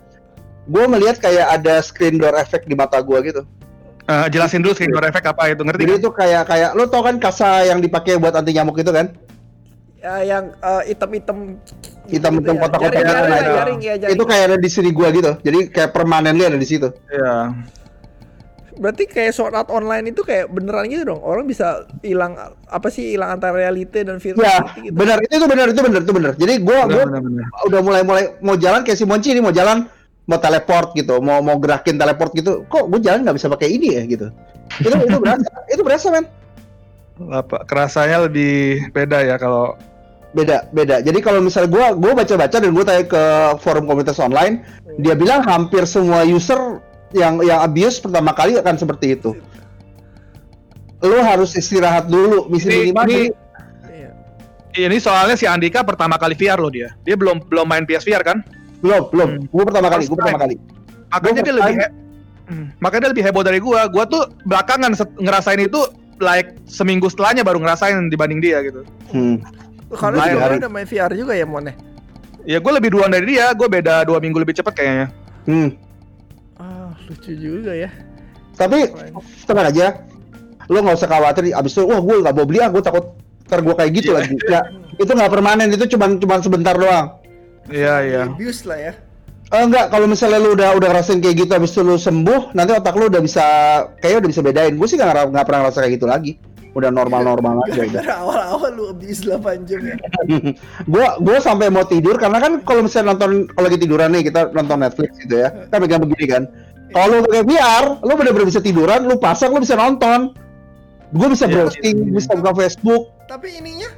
Gue melihat kayak ada screen door effect di mata gue gitu. Eh, jelasin dulu screen door effect apa itu ngerti Jadi itu kayak kayak lo tau kan kasa yang dipakai buat anti nyamuk itu kan? Ya, yang eh, item-item Hitam-hitam gitu ya. kotak-kotak jaring, gitu, jaring, ya, itu. jaring ya jaring. Itu kayak ada di sini gue gitu. Jadi kayak permanently ada di situ. Iya. Berarti kayak Sword Art Online itu kayak beneran gitu dong. Orang bisa hilang apa sih hilang antara reality dan virtual Ya, gitu. benar itu itu benar itu benar itu benar. Jadi gua gua Benar, benar, benar. udah mulai mulai mau jalan kayak si Monci ini mau jalan mau teleport gitu, mau mau gerakin teleport gitu. Kok gua jalan nggak bisa pakai ini ya gitu. Itu itu berasa, itu berasa men. Apa kerasanya lebih beda ya kalau Beda beda. Jadi kalau misalnya gua gua baca-baca dan gua tanya ke forum komunitas online, dia bilang hampir semua user yang yang abuse pertama kali akan seperti itu. Lu harus istirahat dulu, misi Ini- minimal ini- jadi- Iya. ini soalnya si Andika pertama kali VR loh dia. Dia belum belum main PSVR kan? belum belum. Hmm. Gua pertama kali, gua pertama kali. Makanya dia lebih Hmm, makanya dia lebih heboh dari gua. Gua tuh belakangan ngerasain itu like seminggu setelahnya baru ngerasain dibanding dia gitu. Hmm. Kalau Lumayan, juga hari. udah main VR juga ya Mon ya? Ya gue lebih duluan dari dia, gue beda dua minggu lebih cepet kayaknya. Hmm. Ah, lucu juga ya. Tapi tenang aja, lo nggak usah khawatir. Abis itu, wah gue nggak mau beli ah, gue takut ntar gue kayak gitu Iya. lagi. Ya, itu nggak permanen, itu cuma cuma sebentar doang. Iya iya. Abuse lah ya. Eh, enggak, kalau misalnya lu udah udah ngerasain kayak gitu habis itu lu sembuh, nanti otak lu udah bisa kayaknya udah bisa bedain. Gue sih nggak nggak pernah ngerasa kayak gitu lagi. Udah normal-normal aja. udah. Awal-awal lu abuse 8 jam ya. gua gua sampai mau tidur karena kan kalau misalnya nonton kalau lagi tiduran nih kita nonton Netflix gitu ya kan pegang begini kan kalau lu pakai VR lu bener-bener bisa tiduran lu pasang lu bisa nonton gue bisa Iya, browsing iya. bisa buka Facebook Tapi ininya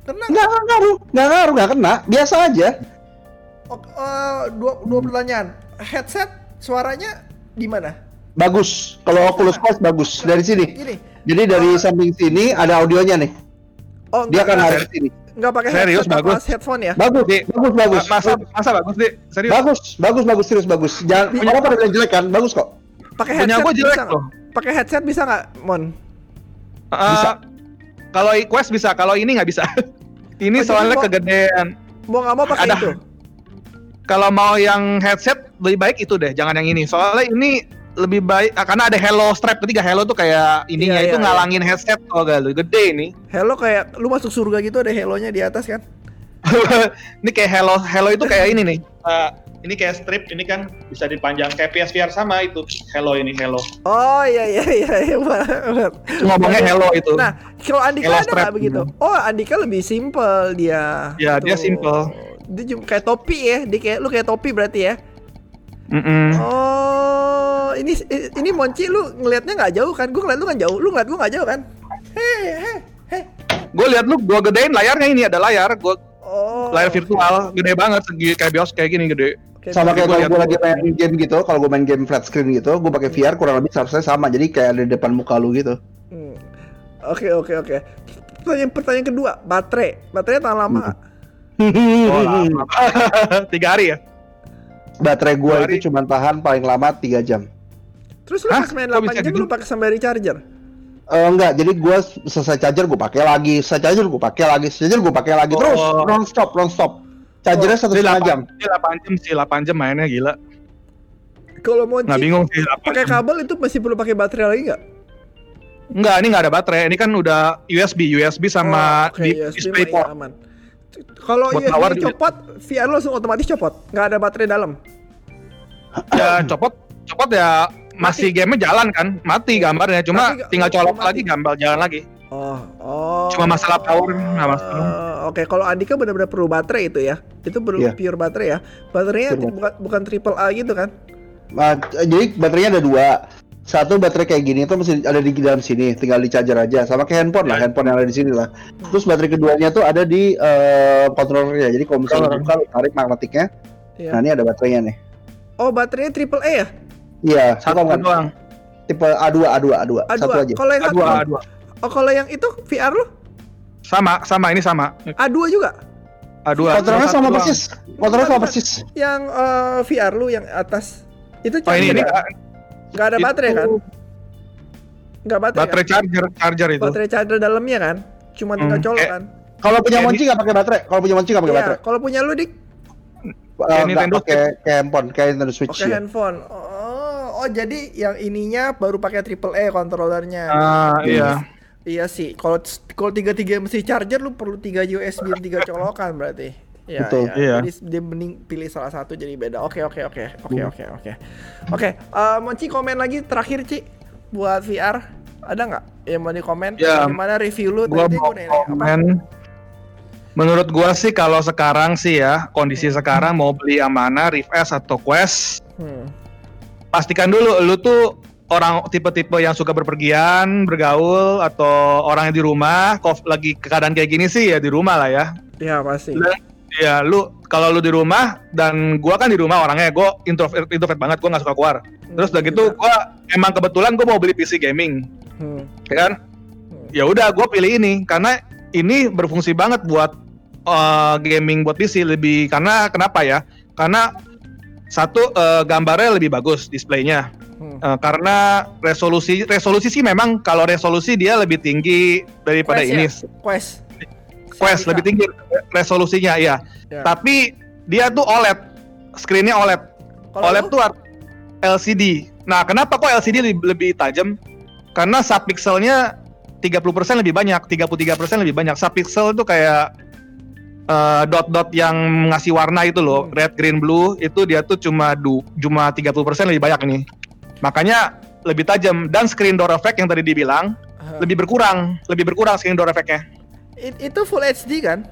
kena nggak nggak ngaruh nggak ngaruh nggak kena biasa aja Oh, eh, dua, dua pertanyaan. Headset suaranya gimana? bagus kalau Oculus Quest bagus dari sini Gini. Jadi dari samping sini ada audionya nih Oh, dia akan di sini enggak pakai Serius, headset bagus. pas headphone ya? bagus Di- bagus bagus Masa masa bagus deh. Serius. bagus bagus bagus serius bagus jangan orang pada bilang jelek kan bagus kok Pakai Punya headset gua jelek loh. Pakai headset bisa nggak, Mon? Eh, Bisa. Kalau i- Quest bisa, kalau ini nggak bisa. ini Oh, soalnya mau- kegedean. Mau nggak mau pakai Ada. itu. Kalau mau yang headset lebih baik itu deh, jangan yang ini. Soalnya ini lebih baik ah, karena ada Hello strap ketiga Hello tuh kayak ininya Iya, itu iya, ngalangin headset oh gak lu gede ini. Hello kayak lu masuk surga gitu ada hellonya di atas kan? ini kayak Hello Hello itu kayak ini nih. Eh, ini kayak strip ini kan bisa dipanjang kayak PSVR sama itu Hello ini Hello. Oh iya iya iya iya. Ngomongnya Hello itu. Nah, kalau Andika Hello ada nggak begitu? Oh, Andika lebih simple dia. Ya, dia simple. Dia cuma kayak topi ya, dia kayak lu kayak topi berarti ya. Mm-mm. Oh, ini ini Monci lu ngelihatnya nggak jauh kan? Gue ngeliat lu kan jauh, lu ngeliat gue nggak jauh kan? Hei, hei, hei. Gue lihat lu, gue gedein layarnya ini ada layar, gue Oh. layar virtual gede banget segi kayak bios kayak gini gede. Oke, sama kayak kalau gue lagi main game gitu kalau gue main game flat screen gitu gue pakai VR kurang lebih seharusnya sama jadi kayak ada di depan muka lu gitu Hmm. Oke oke oke. Pertanyaan pertanyaan kedua, baterai. Baterainya tahan lama nggak? Oh, lama. Tiga hari ya? Baterai Dua hari. itu cuma tahan paling lama 3 jam Terus lu Hah? pas main Kok 8 bisa jam gitu? lu pakai sambil charger? Eh, enggak, jadi gue selesai charger gue pakai lagi, selesai charger gue pakai lagi, selesai charger gue pakai lagi, terus Oh. non stop, non stop. Chargernya satu Dia setengah jam. 8, dia 8 jam sih, 8 jam mainnya gila. Kalau mau Nggak bingung sih. 8 pakai kabel itu masih perlu pakai baterai lagi nggak? Enggak, ini nggak ada baterai. Ini kan udah USB, USB sama Oh, di USB display port. aman. Kalau USB juga. copot, VR lu langsung otomatis copot, nggak ada baterai dalam. Ya copot, copot ya masih gamenya jalan kan, mati gambarnya. Cuma Tapi- tinggal colok mati. lagi, gambar jalan lagi. Oh, oh. Cuma masalah power, nggak masalah. Eh, Oke, kalau Andika benar-benar perlu baterai itu ya. Itu perlu Iya. pure baterai ya. Baterainya Pure bukan bukan triple A gitu kan? Nah, jadi baterainya ada dua. Satu baterai kayak gini tuh mesti ada di dalam sini, tinggal di charger aja. Sama kayak handphone lah, Ya. handphone yang ada di sini lah. Terus baterai keduanya tuh ada di eh, controllernya. Jadi kalau misalnya buka, tarik magnetiknya. Iya. Nah ini ada baterainya nih. Oh, baterainya triple A ya? Iya, Satu kan? doang. Tipe A2, A2, A2, A2. satu aja. Kalau yang A2, satu- A2. Oh, kalau yang itu VR lu Sama, sama ini sama. A2 juga? A2. Kontrolnya sama persis. Kontrolnya sama persis. Yang eh, VR lu yang atas itu Oh ini, ini nggak? ada baterai kan? Nggak baterai. Baterai kan? charger, charger itu. Baterai charger dalamnya kan? Cuma tinggal Hmm, colok kayak- kan? Kalau punya Monci nggak pakai baterai. Kalau punya Monci nggak pakai Iya, baterai. kalau punya lu dik Eh, nggak Nintendo pakai kayak handphone, kayak Nintendo Switch pakai ya. handphone. Oh, oh jadi yang ininya baru pakai triple A kontrolernya. Ah, iya. Iya sih, kalau kalau tiga tiga mesti charger lu perlu tiga USB dan tiga colokan berarti. Iya, Betul. iya. Iya. Jadi dia mending pilih salah satu jadi beda. Oke oke oke oke oke oke. Oke, eh, Monci komen lagi terakhir Ci buat VR ada nggak yang mau di komen? Ya, Gimana review lu? Gua Tadi mau gua nanya apa? komen. Menurut gua sih kalau sekarang sih ya, kondisi sekarang mau beli yang mana, Rift S atau Quest, Hmm. pastikan dulu lu tuh orang tipe-tipe yang suka berpergian, bergaul atau orang yang di rumah, kok lagi keadaan kayak gini sih ya di rumah lah ya. Ya pasti. Ya lu kalau lu di rumah dan gua kan di rumah orangnya gua introvert introvert banget, gua nggak suka keluar. Terus udah gitu gua emang kebetulan gua mau beli PC gaming, Hmm. ya kan? Ya udah gua pilih ini karena ini berfungsi banget buat uh, gaming buat PC lebih karena kenapa ya? Karena satu uh, gambarnya lebih bagus displaynya. Hmm. Uh, karena resolusi resolusi sih memang kalau resolusi dia lebih tinggi daripada Quest ini ya? Quest. Quest lebih tinggi resolusinya ya. Ya. Tapi dia tuh OLED, screennya OLED. OLED lu? tuh art- LCD. Nah, kenapa kok LCD lebih, lebih tajam? Karena subpixelnya 30% lebih banyak, 33% lebih banyak. Subpixel itu kayak eh, dot-dot yang ngasih warna itu loh, Hmm. red, green, blue, itu dia tuh cuma du, cuma 30% lebih banyak nih. Makanya lebih tajam dan screen door effect yang tadi dibilang Hah. lebih berkurang, lebih berkurang screen door effect-nya. It- itu full HD kan?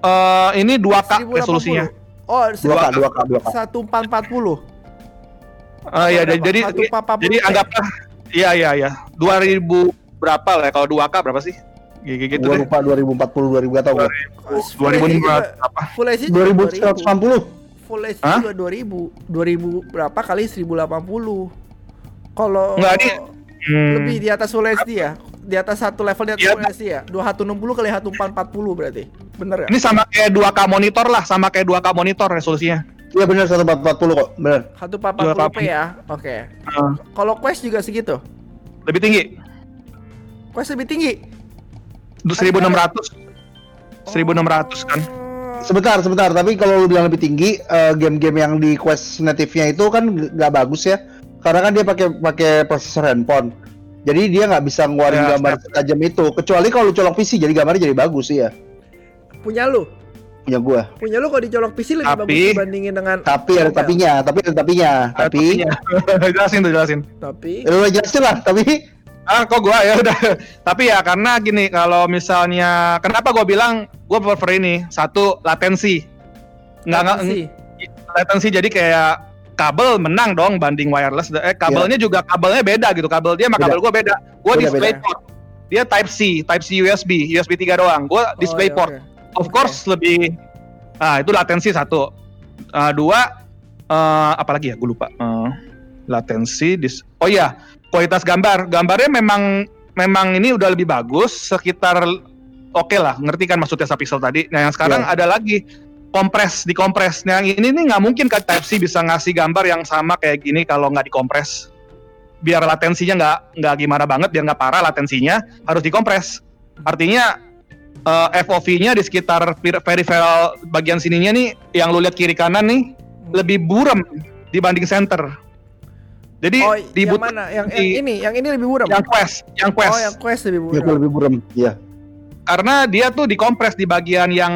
Eh ini 2K 1080. resolusinya. Oh, 2K, 2K, 2K. 1440. Eh iya Berapa? jadi 1440p. jadi anggaplah iya iya iya 2000 berapa lah ya? kalau 2K berapa sih? Gitu, gitu Gua deh. lupa 2040 2000 gak tau gua. Full HD 2005 juga, apa? full HD juga 2180. Full HD juga 2000. 2000 berapa kali 1080. Kalau Enggak, ini- Hmm, lebih di atas full HD ya? Di atas satu level di atas full HD ya? 2160 kali 1440 berarti. Bener ya? Ini sama kayak 2K monitor lah, sama kayak 2K monitor resolusinya. Iya benar 1440 kok, benar. 1440p ya. Oke. Eh, Kalau Quest juga segitu. lebih tinggi, Quest lebih tinggi. 1600. 1600 kan. Oh. Sebentar, sebentar. Tapi kalau lu bilang lebih tinggi, eh, game-game yang di Quest native-nya itu kan nggak bagus ya. Karena kan dia pakai pakai prosesor handphone. Jadi dia nggak bisa ngeluarin Ya, gambar setajam itu. Kecuali kalau lu colok PC, jadi gambarnya jadi bagus sih ya. Punya lu. Punya gua. Punya lu kalau dicolok PC lebih Tapi- bagus dibandingin dengan Tapi ada tapinya, tapi ada tapinya. Tapi, jelasin tuh jelasin. Tapi ya, lu jelasin lah. Tapi Ah, kok gua ya udah. Tapi ya karena gini, kalau misalnya kenapa gua bilang gua prefer ini satu latensi. Nggak nggak latensi jadi kayak kabel menang dong banding wireless. Eh kabelnya juga kabelnya beda gitu. Kabel dia sama Beda. kabel gua beda. Gua Beda, display beda. port. Dia Type C, Type C USB, USB 3 doang. Gua display Oh, iya, port. oke. Of course lebih ah itu latensi satu. Ah, dua eh apalagi ya gue lupa. Eh, latensi dis Oh iya, kualitas gambar. Gambarnya memang memang ini udah lebih bagus sekitar oke lah, ngerti kan maksudnya pixel tadi. Nah, yang sekarang Iya. ada lagi kompres, dikompres. Nah, yang ini nih nggak mungkin kan Type C bisa ngasih gambar yang sama kayak gini kalau nggak dikompres. Biar latensinya nggak nggak gimana banget, biar nggak parah latensinya harus dikompres. Artinya eh, FOV-nya di sekitar per- peripheral bagian sininya nih, yang lu lihat kiri kanan nih lebih buram dibanding center. Jadi Oh, di yang mana? Yang, yang ini, yang ini lebih buram. yang quest, yang quest. Oh, yang Quest lebih buram. gua lebih buram. Iya. Karena dia tuh dikompres di bagian yang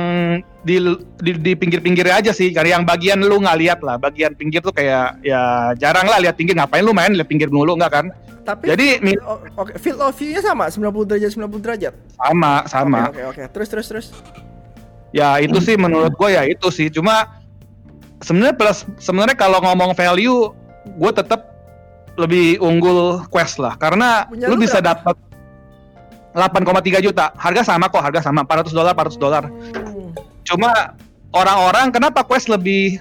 di di, di pinggir-pinggirnya aja sih. Karena yang bagian lu nggak lihat lah, bagian pinggir tuh kayak ya jarang lah lihat pinggir. Ngapain lu main lihat pinggir dulu nggak kan? Tapi Jadi oke, field of view-nya sama 90 derajat 90 derajat. sama sama. Oke, oke, oke. Terus terus terus. Ya itu sih menurut gue ya itu sih. Cuma sebenarnya plus sebenarnya kalau ngomong value, gue tetap lebih unggul Quest lah. Karena Punya lu lu bisa dapat 8,3 juta. Harga sama kok, harga sama 400 dolar, 400 dolar. Cuma orang-orang kenapa Quest lebih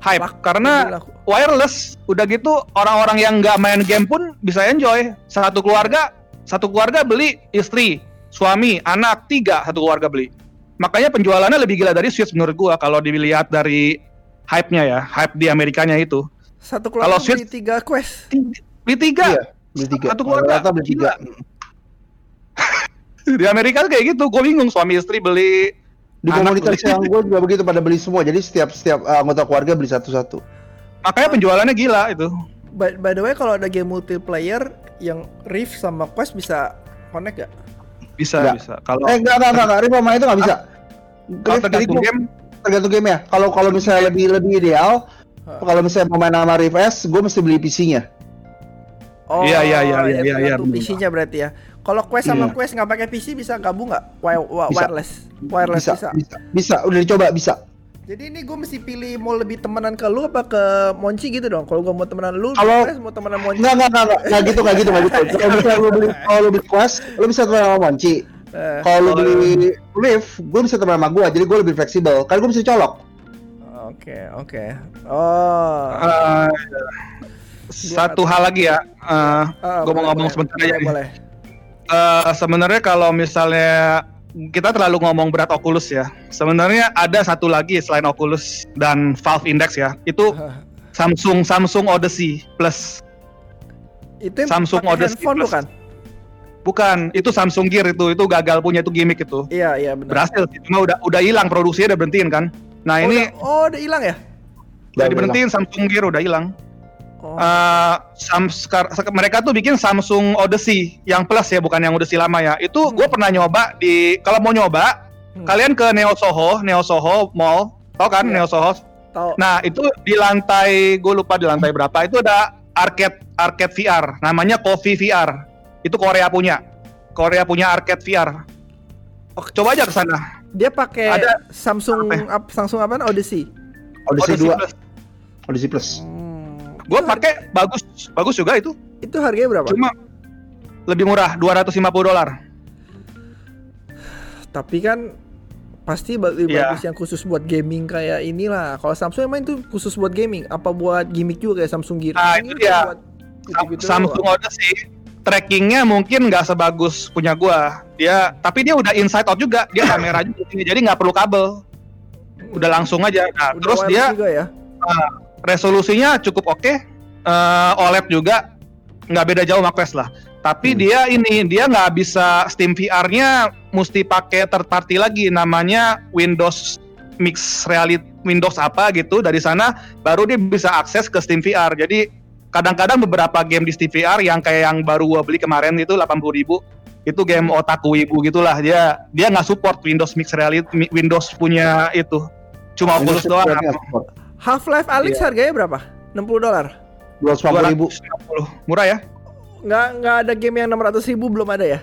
hype? Laku, Karena laku. wireless. Udah gitu orang-orang yang nggak main game pun bisa enjoy. Satu keluarga, satu keluarga beli istri, suami, anak tiga satu keluarga beli. Makanya penjualannya lebih gila dari Switch menurut gua kalau dilihat dari hype-nya ya, hype di Amerikanya itu. satu kalau keluarga beli Switch- tiga Quest. Beli tiga. Iya, beli tiga. Satu keluarga. Beli tiga. Di Amerika tuh kayak gitu. Gue bingung suami istri beli Di Anak komunitas beli. yang gue juga begitu pada beli semua. Jadi setiap setiap uh, anggota keluarga beli satu-satu. makanya penjualannya gila itu. By, by the way, kalau ada game multiplayer yang Rift sama Quest bisa connect gak? Bisa, Nggak. bisa. Kalau Eh enggak enggak enggak, enggak. Rift sama itu enggak bisa. kalau tergantung game, tergantung game ya. Kalau kalau misalnya lebih lebih ideal, Hah. kalau misalnya mau main sama Rift S, gue mesti beli PC-nya. Oh, Iya, iya, iya, ya, iya, iya, benar. PC-nya berarti ya. Kalau Quest sama Iya. Quest nggak pakai PC bisa gabung nggak? Wi- wi- Bisa. Wireless, wireless Bisa, bisa. bisa, bisa, udah dicoba bisa. Jadi ini gue mesti pilih mau lebih temenan ke lu apa ke Monci gitu dong. Kalau gue mau temenan lu, Kalau- Quest mau temenan Monci. Enggak enggak enggak enggak, enggak gitu enggak gitu enggak gitu. Kalau misalnya lu beli kalau lu beli Quest, lu bisa teman sama Monci. Eh, Kalau lu beli Rift, gue bisa teman sama gue, jadi gue lebih fleksibel. Kan gue bisa colok. Oke, oke. Oh. eh, satu hal lagi ya. eh, Ah, gua mau ngomong boleh. sebentar Boleh, aja nih. Boleh. Eh, sebenarnya kalau misalnya kita terlalu ngomong berat Oculus ya. Sebenarnya ada satu lagi selain Oculus dan Valve Index ya. Itu Samsung Samsung Odyssey Plus. Itu Samsung Odyssey handphone Plus. bukan? Bukan, itu Samsung Gear itu. Itu gagal punya itu gimmick itu. Iya, iya benar. Berhasil sih, cuma udah udah hilang produksinya udah berhentiin kan. Nah, Oh, ini udah, oh, udah hilang ya? udah Udah diberhentiin Samsung Gear udah hilang. Oh. Eh, Sam- sekar- sek- mereka tuh bikin Samsung Odyssey yang plus ya, bukan yang Odyssey lama ya. Itu gue Hmm. pernah nyoba di kalau mau nyoba, Hmm. kalian ke Neo Soho, Neo Soho Mall, tau kan Iya. Neo Soho? Tahu. Nah itu di lantai, gue lupa di lantai berapa. Itu ada arcade arcade VR, namanya Coffee VR. Itu Korea punya, Korea punya arcade VR. Oke. Coba aja ke sana. Dia pakai Ada- Samsung apa ap- Samsung apa? Odyssey. Odyssey 2, Plus. Odyssey Plus. Hmm. Gue pakai bagus, bagus juga itu. Itu harganya berapa? Cuma lebih murah, 250 dolar. Tapi kan pasti lebih Iya. bagus yang khusus buat gaming kayak inilah. Kalau Samsung emang itu khusus buat gaming, apa buat gimmick juga kayak Samsung Gear? Nah, Samsung itu dia. buat gitu-gitu Samsung doang. Odyssey trackingnya mungkin nggak sebagus punya gua. Dia tapi dia udah inside out juga. Dia kamera juga jadi nggak perlu kabel. Udah langsung aja. Nah, Udah terus dia juga ya. Resolusinya cukup oke. Eh, OLED juga nggak beda jauh sama Quest lah. Tapi Hmm. dia ini dia nggak bisa Steam VR-nya mesti pakai third party lagi namanya Windows Mix Reality Windows apa gitu dari sana baru dia bisa akses ke Steam VR. Jadi kadang-kadang beberapa game di Steam VR yang kayak yang baru gua beli kemarin itu 80.000 itu game otaku ibu gitulah dia dia nggak support Windows Mix Reality Windows punya itu cuma Oculus Windows doang Support. Half-Life Alyx Iya. harganya berapa? 60 dolar. 250 ribu. 250 murah ya Nggak nggak ada game yang 600 ribu belum ada ya?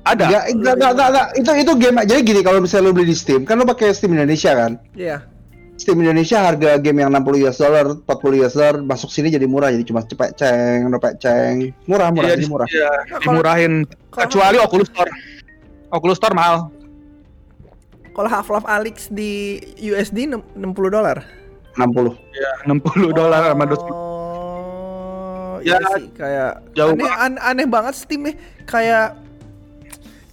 ada Enggak, enggak, enggak, enggak, enggak. Itu itu game jadi gini kalau misalnya lu beli di Steam, kan lu pakai Steam Indonesia kan? Iya. Steam Indonesia harga game yang 60 US dollar, 40 US dollar masuk sini jadi murah jadi cuma cepet ceng, cepet ceng. Murah, murah, Iya, jadi di- murah. iya, Nah, kalau- dimurahin kalau- kecuali Oculus Store Oculus Store mahal Kalau Half-Life Alyx di USD enam- 60 dolar. 60. ya 60 dolar sama 200 Oh, Ya, iya sih kayak jauh aneh, an- aneh banget Steam nih kayak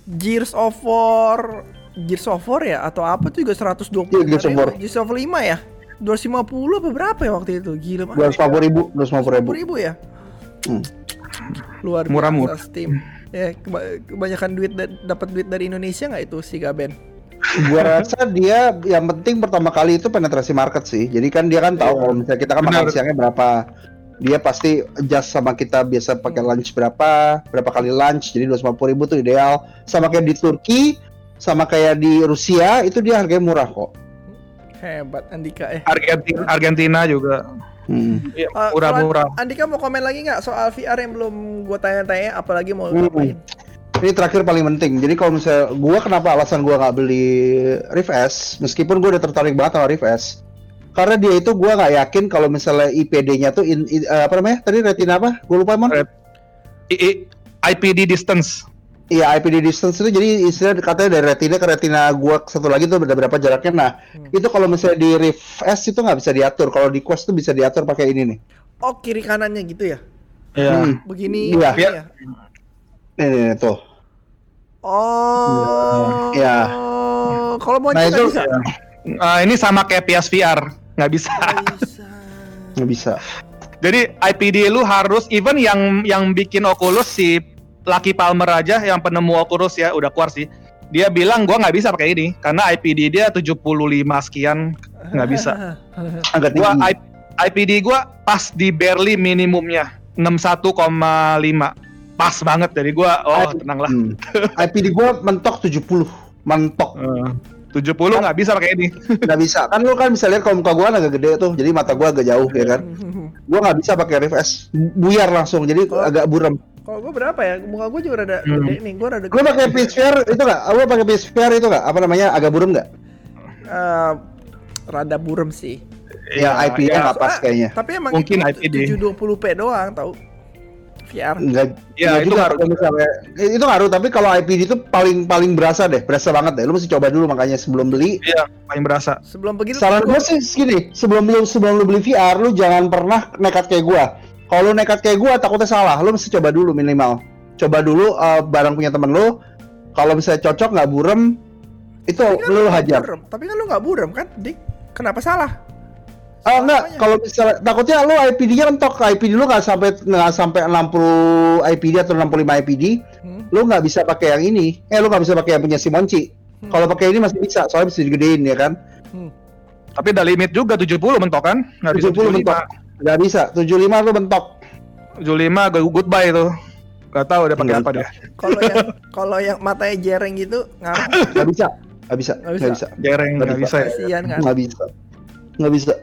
Gears of War Gears of War ya atau apa tuh juga 120 Iya, Gears of War. Gears of 5 ya 250 apa berapa ya waktu itu gila banget 250 ribu, 250 ribu. ribu ya Hmm. luar Murah-murah. biasa Steam ya keba- kebanyakan duit da- dapat duit dari Indonesia nggak itu si Gaben Gua rasa dia yang penting pertama kali itu penetrasi market sih. Jadi kan dia kan tahu Iya. kalau misalnya kita kan Benar. makan siangnya berapa. Dia pasti adjust sama kita biasa pakai lunch berapa, berapa kali lunch. Jadi 250 ribu tuh ideal. Sama kayak di Turki, sama kayak di Rusia itu dia harganya murah kok. hebat Andika eh Argentina Argentina juga Hmm. Iya, Eh, murah-murah kalau Andika mau komen lagi nggak soal VR yang belum gue tanya-tanya apalagi mau Hmm. ngapain Ini terakhir paling penting. Jadi kalau misalnya gua kenapa alasan gua nggak beli Rift S, meskipun gua udah tertarik banget sama Rift S, karena dia itu gua nggak yakin kalau misalnya IPD-nya tuh in, in- eh, apa namanya? Tadi retina apa? Gua lupa emang. Ret- I- I- IPD distance Iya IPD distance itu jadi istilah katanya dari retina ke retina gua satu lagi tuh berapa jaraknya. Nah Hmm. itu kalau misalnya di Rift S itu nggak bisa diatur. Kalau di Quest tuh bisa diatur pakai ini nih. oh kiri kanannya gitu ya Iya. Hmm. begini Iya. ini Iya. ya Nih, nih, nih, tuh. Oh. Iya. kalau mau Nah itu bisa? Eh, ini sama kayak PSVR nggak bisa. Nggak bisa. Nggak bisa. jadi IPD lu harus even yang yang bikin Oculus si Lucky Palmer aja yang penemu Oculus ya udah keluar sih. Dia bilang gua nggak bisa pakai ini karena IPD dia 75 sekian nggak bisa. Agak gua tinggi. I- IPD gua pas di barely minimumnya 61,5 pas banget jadi gua. Oh tenang lah. Hmm. IPD gua mentok 70. Mentok. Eh, 70 nggak bisa pakai ini. Nggak bisa. Kan lu kan bisa lihat kalau muka gua agak gede tuh jadi mata gua agak jauh ya kan? Gua nggak bisa pakai Rift S buyar langsung jadi Oh. agak buram. kalau gue berapa ya? Muka gue juga rada Hmm. gede nih gue rada lu pakai PSVR itu nggak? Lu pakai PSVR itu nggak? Apa namanya? Agak buram nggak? Eh, rada burem sih. Ya IP-nya ya, nggak pas Soalnya- kayaknya. tapi emang Mungkin itu IPD. 720p doang tau VR Enggak, Ya, enggak itu juga ngaruh. misalnya eh, itu ngaruh tapi kalau IPD itu paling paling berasa deh berasa banget deh. Lu mesti coba dulu makanya sebelum beli. Iya paling berasa. Sebelum begitu saran gua- gue sih gini sebelum lu sebelum lu beli VR lu jangan pernah nekat kayak gua. Kalau lu nekat kayak gua takutnya salah. Lu mesti coba dulu minimal. Coba dulu eh, barang punya temen lu. Kalau misalnya cocok nggak burem itu Tapi kan lu hajar. burem. tapi kan lu nggak burem kan? Dik kenapa salah Oh enggak, kalau misalnya takutnya lu IPD-nya mentok, IPD lu nggak sampai nggak sampai 60 IPD atau 65 IPD, Hmm. lu nggak bisa pakai yang ini. Eh lu nggak bisa pakai yang punya si Monci. Hmm. Kalau pakai ini masih bisa, soalnya bisa digedein ya kan. Hmm. tapi ada limit juga 70 mentok kan nggak bisa 70 75. mentok. Nggak bisa. 75 tuh bentok. 75 gue goodbye tuh. Gak tahu dia pakai apa bisa. dia. Kalau yang kalau yang matanya jereng gitu ngaruh Nggak bisa. Nggak bisa. Nggak bisa. Nggak bisa. Jereng nggak bisa bisa. ya. kan. Nggak bisa. Nggak bisa.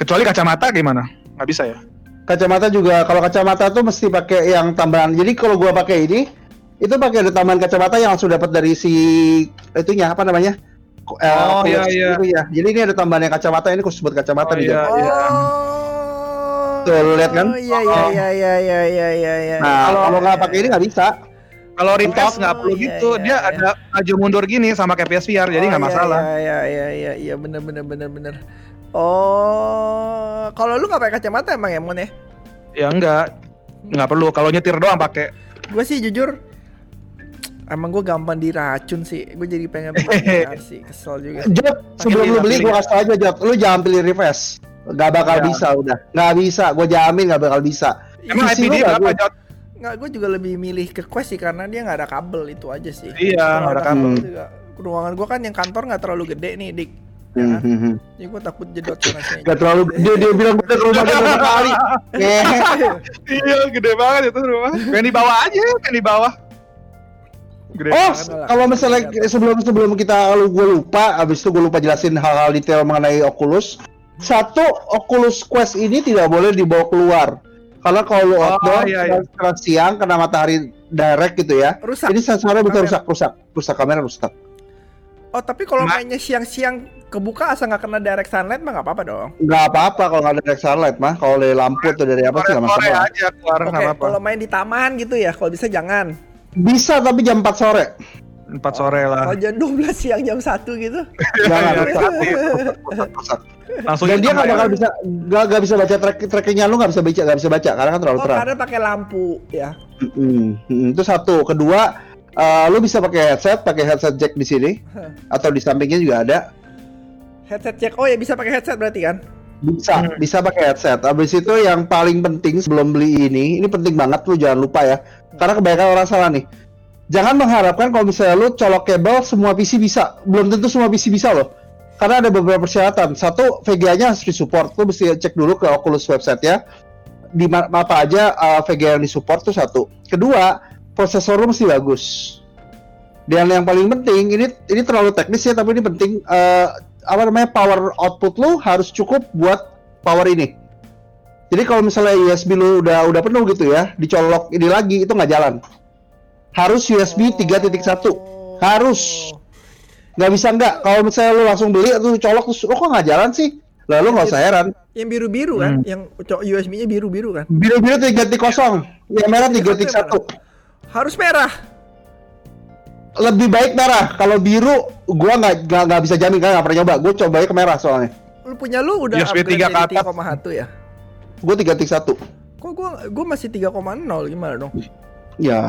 Kecuali kacamata gimana? Nggak bisa ya. Kacamata juga kalau kacamata tuh mesti pakai yang tambahan. Jadi kalau gua pakai ini itu pakai ada tambahan kacamata yang langsung dapat dari si itunya apa namanya? Eh, Oh, iya, koleksi iya. itu ya. Jadi ini ada tambahan yang kacamata ini khusus buat kacamata Oh, nih. iya. Jon. Oh. Tuh, lu lihat kan? Iya iya iya iya iya iya iya iya. Nah, Kalau- kalau nggak pakai ini nggak bisa. Kalau Oh, nggak perlu iya, gitu, iya, dia iya. ada maju mundur gini sama kayak PSVR, jadi Oh, nggak iya, masalah. Iya iya iya iya iya bener bener bener bener. Oh, kalau lu nggak pakai kacamata emang ya Mon ya? Ya enggak, nggak perlu. Kalau nyetir doang pakai. Gue sih jujur emang gue gampang diracun sih. Gue jadi pengen sih, kesel juga. Jod, sebelum lu beli gua kasih aja Jod, lu jangan pilih reverse. Gak bakal Ya. bisa udah. Nggak bisa, gua jamin nggak bakal bisa. Emang IPD nggak berapa, Jot? Nggak, gue juga lebih milih ke Quest sih karena dia nggak ada kabel itu aja sih. Iya, nggak ada kabel. juga. Ruangan gue kan yang kantor nggak terlalu gede nih, dik. Ya Hmm, kan? hmm, hmm. Jadi gue takut jedot sana sini. Gak terlalu dia dia bilang udah ke rumah berapa kali. Iya, gede banget itu rumah. Pengen di bawah aja, pengen di bawah. Gede Oh, kalau misalnya sebelum sebelum kita lu gue lupa, abis itu gue lupa jelasin hal-hal detail mengenai Oculus. Satu, Oculus Quest ini tidak boleh dibawa keluar. Karena kalau lu Oh, outdoor, iya, iya. kena siang, kena matahari direct gitu ya. Rusak. Ini sensornya bisa rusak, rusak, rusak kamera rusak. Oh tapi kalau Ma- mainnya siang-siang kebuka asal nggak kena direct sunlight mah nggak apa-apa dong. Nggak apa-apa kalau nggak ada direct sunlight mah. Kalau dari lampu atau dari apa sih nggak Sore masalah. aja keluar Oke, nggak apa-apa. kalau main di taman gitu ya, kalau bisa jangan. Bisa tapi jam 4 sore. Empat sore lah. Kalau jam 12 siang jam 1 gitu. Jangan. Langsung Dan dia nggak bakal bisa nggak nggak bisa baca track trackingnya lu nggak bisa baca nggak bisa baca karena kan terlalu Oh, terang. karena pakai lampu ya. Mm, mm, itu satu. Kedua, eh, lu bisa pakai headset, pakai headset jack di sini atau di sampingnya juga ada. Headset cek. Oh ya bisa pakai headset berarti kan? Bisa, Hmm. bisa pakai headset. Habis itu yang paling penting sebelum beli ini, ini penting banget lu jangan lupa ya. Karena kebanyakan orang salah nih. Jangan mengharapkan kalau misalnya lu colok kabel semua PC bisa. Belum tentu semua PC bisa loh. Karena ada beberapa persyaratan. Satu, VGA-nya harus disupport. Lu mesti cek dulu ke Oculus website ya. Di apa aja uh, VGA yang disupport tuh satu. Kedua, prosesor lu mesti bagus. Dan yang paling penting, ini ini terlalu teknis ya, tapi ini penting. uh, apa namanya power output lu harus cukup buat power ini. Jadi kalau misalnya USB lu udah udah penuh gitu ya, dicolok ini lagi itu nggak jalan. Harus USB 3.1. Harus. Nggak bisa nggak. Kalau misalnya lu langsung beli atau colok terus, oh kok nggak jalan sih? Lalu nggak usah heran. Yang biru-biru kan? Hmm. Yang USB-nya biru-biru kan? Biru-biru 3.0, yang merah 3.1. Harus merah. Lebih baik merah. Kalau biru, gua nggak nggak nggak bisa jamin kan nggak pernah nyoba. Gue cobain ke merah soalnya. Lu punya lu udah USB upgrade 3 ke jadi atas. 3,1 ya? Gue 3.1. Kok gua gua masih 3,0 gimana dong? Ya.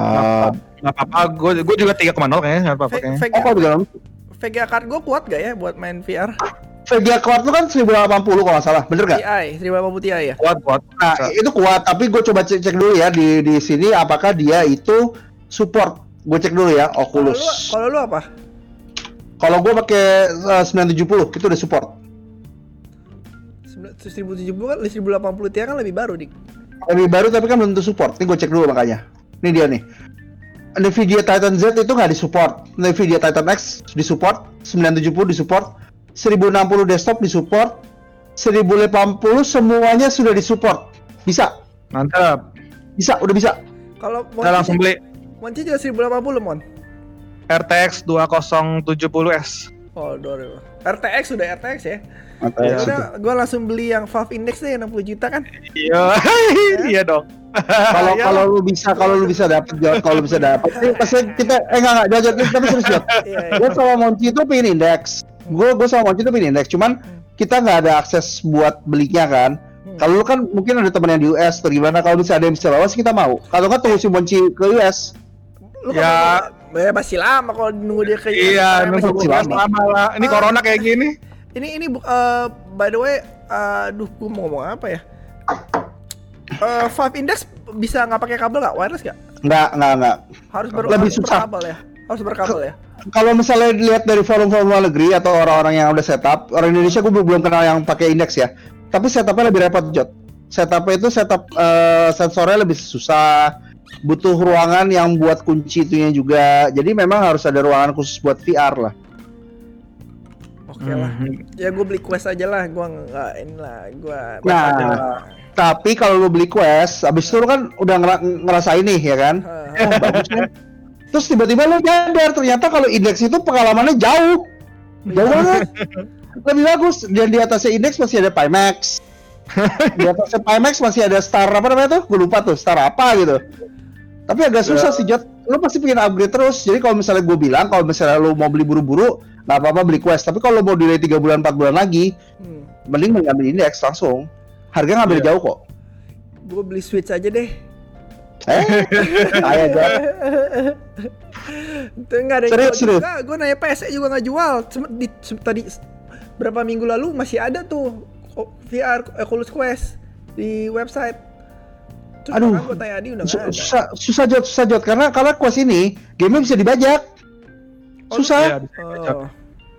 Nggak apa-apa, gue gue juga 3,0 kayaknya, nggak apa-apa V- kayaknya. VGA, Oh, kalau VGA card gua kuat gak ya buat main VR? VGA kuat lu kan 1080 kalau nggak salah, bener nggak? TI, 1080 Ti ya? Kuat, kuat. Nah, itu kuat, tapi gue coba cek, cek dulu ya di di sini apakah dia itu support. Gue cek dulu ya lu, Oculus. kalau lu apa? Kalau gue pakai eh, 970 itu udah support. 1070 kan 1080 Ti kan lebih baru dik. Lebih baru tapi kan belum tentu support. Ini gue cek dulu makanya. Ini dia nih. Nvidia Titan Z itu nggak disupport. Nvidia Titan X disupport, 970 disupport, 1060 desktop disupport, 1080 semuanya sudah disupport. Bisa, Mantap. bisa, udah bisa. Kalau Kita langsung beli Monci juga 1080 mon. RTX 2070S. Oh, dor. RTX sudah RTX ya. Iya. Udah, gua langsung beli yang Valve Index deh yang 60 juta kan. Iya, iya dong. kalau Iya. kalau lu bisa kalau lu bisa dapat kalau lu bisa dapat ini pasti kita eh enggak enggak jajat tapi serius Jod. Iya, iya. gue sama Monci itu pengen indeks gue gue sama Monci itu pengen indeks cuman kita nggak ada akses buat belinya kan Hmm. kalau lu kan mungkin ada teman yang di US atau gimana kalau bisa ada yang bisa bawa sih kita mau kalau nggak tunggu si Monci ke US Lu Ya. kan ya masih lama kalau nunggu dia ke Iya, Masih nunggu lama. lama. lama lah. Ini Ah. corona kayak gini. Ini ini eh, by the way, aduh gua mau ngomong apa ya? Eh, Valve Index bisa nggak pakai kabel nggak? Wireless nggak? nggak nggak nggak Harus ber Lebih harus susah. berkabel ya. Harus berkabel ya. kalau misalnya dilihat dari forum-forum luar negeri atau orang-orang yang udah setup orang Indonesia gue belum kenal yang pakai indeks ya tapi setupnya lebih repot Jod setupnya itu setup eh, sensornya lebih susah butuh ruangan yang buat kunci itunya juga jadi memang harus ada ruangan khusus buat VR lah Oke lah. Hmm. Ya gue beli quest aja lah. Gue nggak ini lah. Gue. Nah. tapi kalau lu beli quest abis itu lu kan udah ngera- ngerasain nih ya kan oh bagus kan terus tiba-tiba lu nyadar ternyata kalau indeks itu pengalamannya jauh jauh banget lebih bagus dan di atasnya indeks masih ada Pimax di atasnya Pimax masih ada star apa namanya tuh gue lupa tuh star apa gitu tapi agak susah sih Jot lu pasti pengen upgrade terus jadi kalau misalnya gue bilang kalau misalnya lu mau beli buru-buru nggak apa-apa beli quest tapi kalau mau delay 3 bulan 4 bulan lagi Hmm. mending mengambil indeks langsung harga nggak beda jauh kok Gue beli Switch aja deh. eh ayo Jot Itu nggak ada yang Serius, jual serius? juga. Gue nanya PSE juga nggak jual. Cuma di tadi berapa minggu lalu masih ada tuh VR Oculus Quest di website. Terus Aduh. gue tanya Adi udah Su- ada. susah susah jod susah jod karena karena quest ini game bisa dibajak Oh, susah Iya, Oh.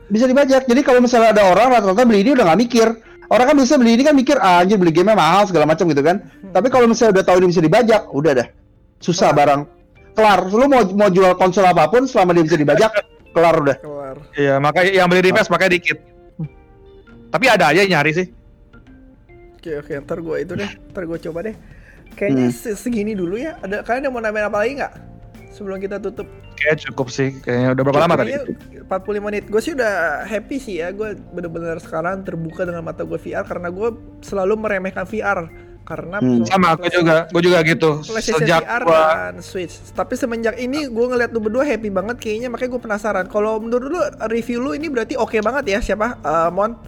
bisa dibajak jadi kalau misalnya ada orang rata-rata beli ini udah nggak mikir orang kan bisa beli ini kan mikir ah, anjir beli game mahal segala macam gitu kan tapi kalau misalnya udah tahu ini bisa dibajak udah dah susah Kelar. barang kelar lu mau mau jual konsol apa pun selama dia bisa dibajak kelar udah Kelar. Iya, makanya yang beli reverse makanya dikit. Tapi ada aja nyari sih. Oke oke, ntar gue itu deh, ntar gue coba deh. Kayaknya Hmm. se- segini dulu ya. Ada kalian yang mau nambahin apa lagi nggak? Sebelum kita tutup. Kayak cukup sih. Kayaknya udah berapa lama tadi? Kayaknya 45 menit. Gue sih udah happy sih ya. Gue bener-bener sekarang terbuka dengan mata gue VR karena gue selalu meremehkan VR karena Hmm. Sama aku juga, gue juga gitu. Sejak VR gua dan Switch. Tapi semenjak ini gue ngeliat lu berdua happy banget kayaknya makanya gue penasaran. Kalau menurut lu review lu ini berarti oke banget ya siapa? Eh, Mon.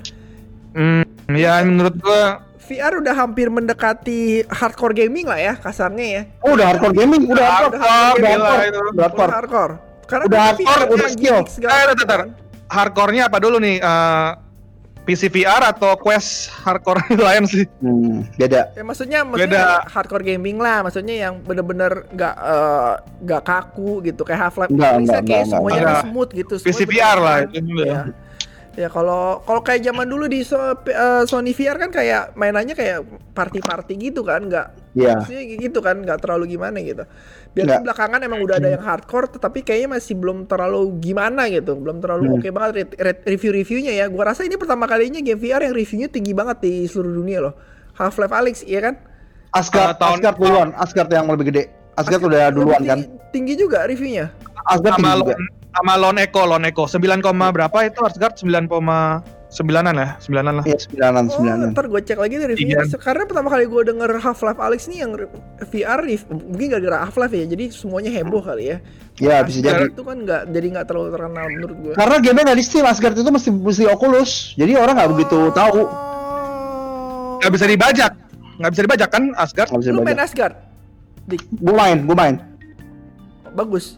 hmm, ya menurut gua VR udah hampir mendekati hardcore gaming lah ya kasarnya ya. oh, udah hardcore gaming udah hardcore udah udah hardcore hardcore gila itu. udah Udah hardcore hardcore. Karena Udah hardcore, udah skill. Eh, bentar, kan. hardcore-nya apa dulu nih? Eh, PC VR atau Quest hardcore lain sih? hmm, beda Ya maksudnya maksudnya Beda. hardcore gaming lah, maksudnya yang bener-bener nggak eh, nggak kaku gitu kayak Half Life. Nggak, Bisa nggak, kayak nggak, semuanya nggak. tuh smooth gitu. PC VR lah ya. Ya. Kalau kalau kayak zaman dulu di So- eh, Sony VR kan kayak mainannya kayak party-party gitu kan, nggak maksudnya gitu kan, nggak terlalu gimana gitu. Biar Nggak. belakangan emang udah ada yang hardcore, tetapi kayaknya masih belum terlalu gimana gitu, belum terlalu Hmm. oke banget re- re- review-reviewnya ya. Gua rasa ini pertama kalinya game VR yang reviewnya tinggi banget di seluruh dunia loh. Half Life Alyx, iya kan? Asgard Eh, tahun- Asgard duluan Asgard yang lebih gede Asgard udah Lebih duluan kan tinggi, juga reviewnya. Asgard tinggi juga sama Lone Echo, Lone Echo 9, koma berapa itu Asgard 9,9an lah, 9an lah. Iya sembilanan Oh, sembilanan. ntar gue cek lagi reviewnya. Tiga. Karena pertama kali gue denger Half Life Alyx nih yang VR rev- mungkin gara-gara Half Life ya, jadi semuanya heboh kali ya. Ya bisa jadi. Itu kan nggak jadi nggak terlalu terkenal menurut gue. Karena game nggak di Steam, Asgard itu mesti mesti Oculus. Jadi orang nggak begitu tahu. Oh. Nggak bisa dibajak, nggak bisa dibajak kan Asgard? Bisa Lu main. Asgard? Dik, Gue main, gue main. bagus.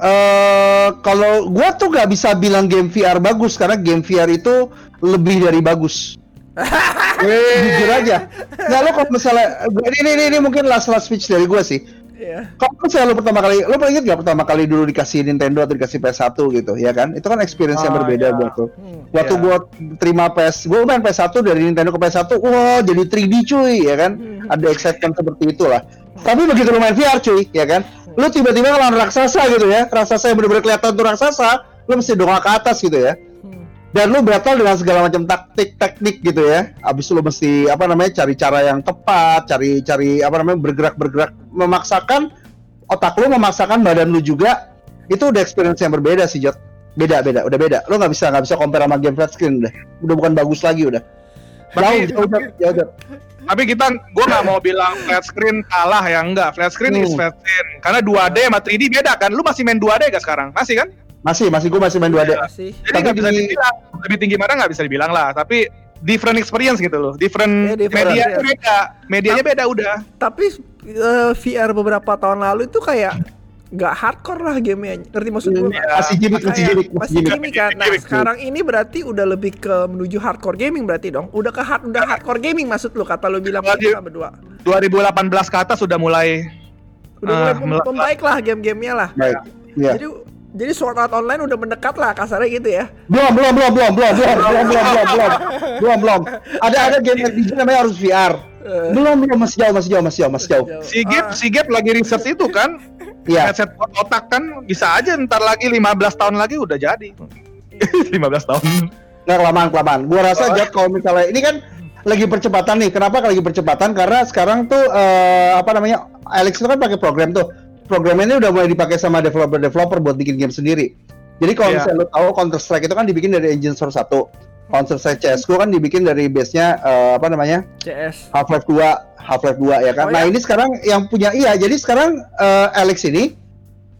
Eh kalau gua tuh nggak bisa bilang game VR bagus karena game VR itu lebih dari bagus. Jujur aja. Nggak lo kalau misalnya ini, ini ini ini mungkin last last speech dari gua sih. Iya. Kalau misalnya lo pertama kali, lo inget gak pertama kali dulu dikasih Nintendo atau dikasih PS1 gitu, ya kan? Itu kan experience yang Ah, berbeda iya. buat lo. Hmm. Waktu Iya. gua terima PS, gua main PS1 dari Nintendo ke PS1, wah jadi 3D cuy, ya kan? Hmm. Ada excitement seperti itulah. Tapi begitu lo main VR cuy, ya kan? Lo tiba-tiba ngelawan raksasa gitu ya, raksasa yang bener-bener kelihatan tuh raksasa, lo mesti dongak ke atas gitu ya. Hmm. Dan lo battle dengan segala macam taktik teknik gitu ya. Abis lo mesti apa namanya cari cara yang tepat, cari cari apa namanya bergerak bergerak memaksakan otak lo memaksakan badan lo juga. Itu udah experience yang berbeda sih Jot. Beda beda, udah beda. Lo nggak bisa nggak bisa compare sama game flat screen udah. Udah bukan bagus lagi udah. Jauh jauh. Jauh, Jot. Tapi kita, gue nggak mau bilang flat screen kalah ya enggak. Flat screen is Hmm. flat screen. Karena 2D sama 3D beda kan. Lu masih main 2D gak sekarang? Masih kan? Masih masih gue masih main 2D. Masih. Jadi Tapi nggak bisa di- dibilang lebih tinggi mana nggak bisa dibilang lah. Tapi different experience gitu loh. Different, Iya, different, media iya. beda. Medianya beda udah. Tapi eh, VR beberapa tahun lalu itu kayak nggak hardcore lah gamenya. Ngerti maksud gue? Iya. Masih gimmick, masih gimmick, masih gimmick. gimmick kan. Nah, Gimmick. sekarang ini berarti udah lebih ke menuju hardcore gaming berarti dong. Udah ke hard, udah hardcore gaming maksud lu kata lu bilang kita berdua. 2018 ke atas sudah mulai Udah mulai Ah, membaik lah game-gamenya lah. Baik. Iya. Jadi jadi Sword Art Online udah mendekat lah kasarnya gitu ya. Belum, belum, belum, belum, belum, belum, belum, belum, belum, belum, belum, belum. Ada ada game RPG namanya harus VR. Eh, Belum, belum masih jauh, masih jauh, masih jauh, masih jauh. Si Gap, Ah, si Gap lagi research itu kan, Iya. headset otak kan bisa aja ntar lagi 15 tahun lagi udah jadi. 15 tahun. Nggak kelamaan kelamaan. Gua rasa Oh. Jat kalau misalnya ini kan lagi percepatan nih. Kenapa lagi percepatan? Karena sekarang tuh eh, apa namanya Alex itu kan pakai program tuh. Program ini udah mulai dipakai sama developer-developer buat bikin game sendiri. Jadi kalau Iya. misalnya lo tahu Counter Strike itu kan dibikin dari engine Source 1. Counter Strike CS:GO kan dibikin dari base-nya eh, apa namanya? CS. Half-Life 2, Half-Life 2 ya kan. Oh, nah, ya? ini sekarang yang punya iya. Jadi sekarang eh, Alex ini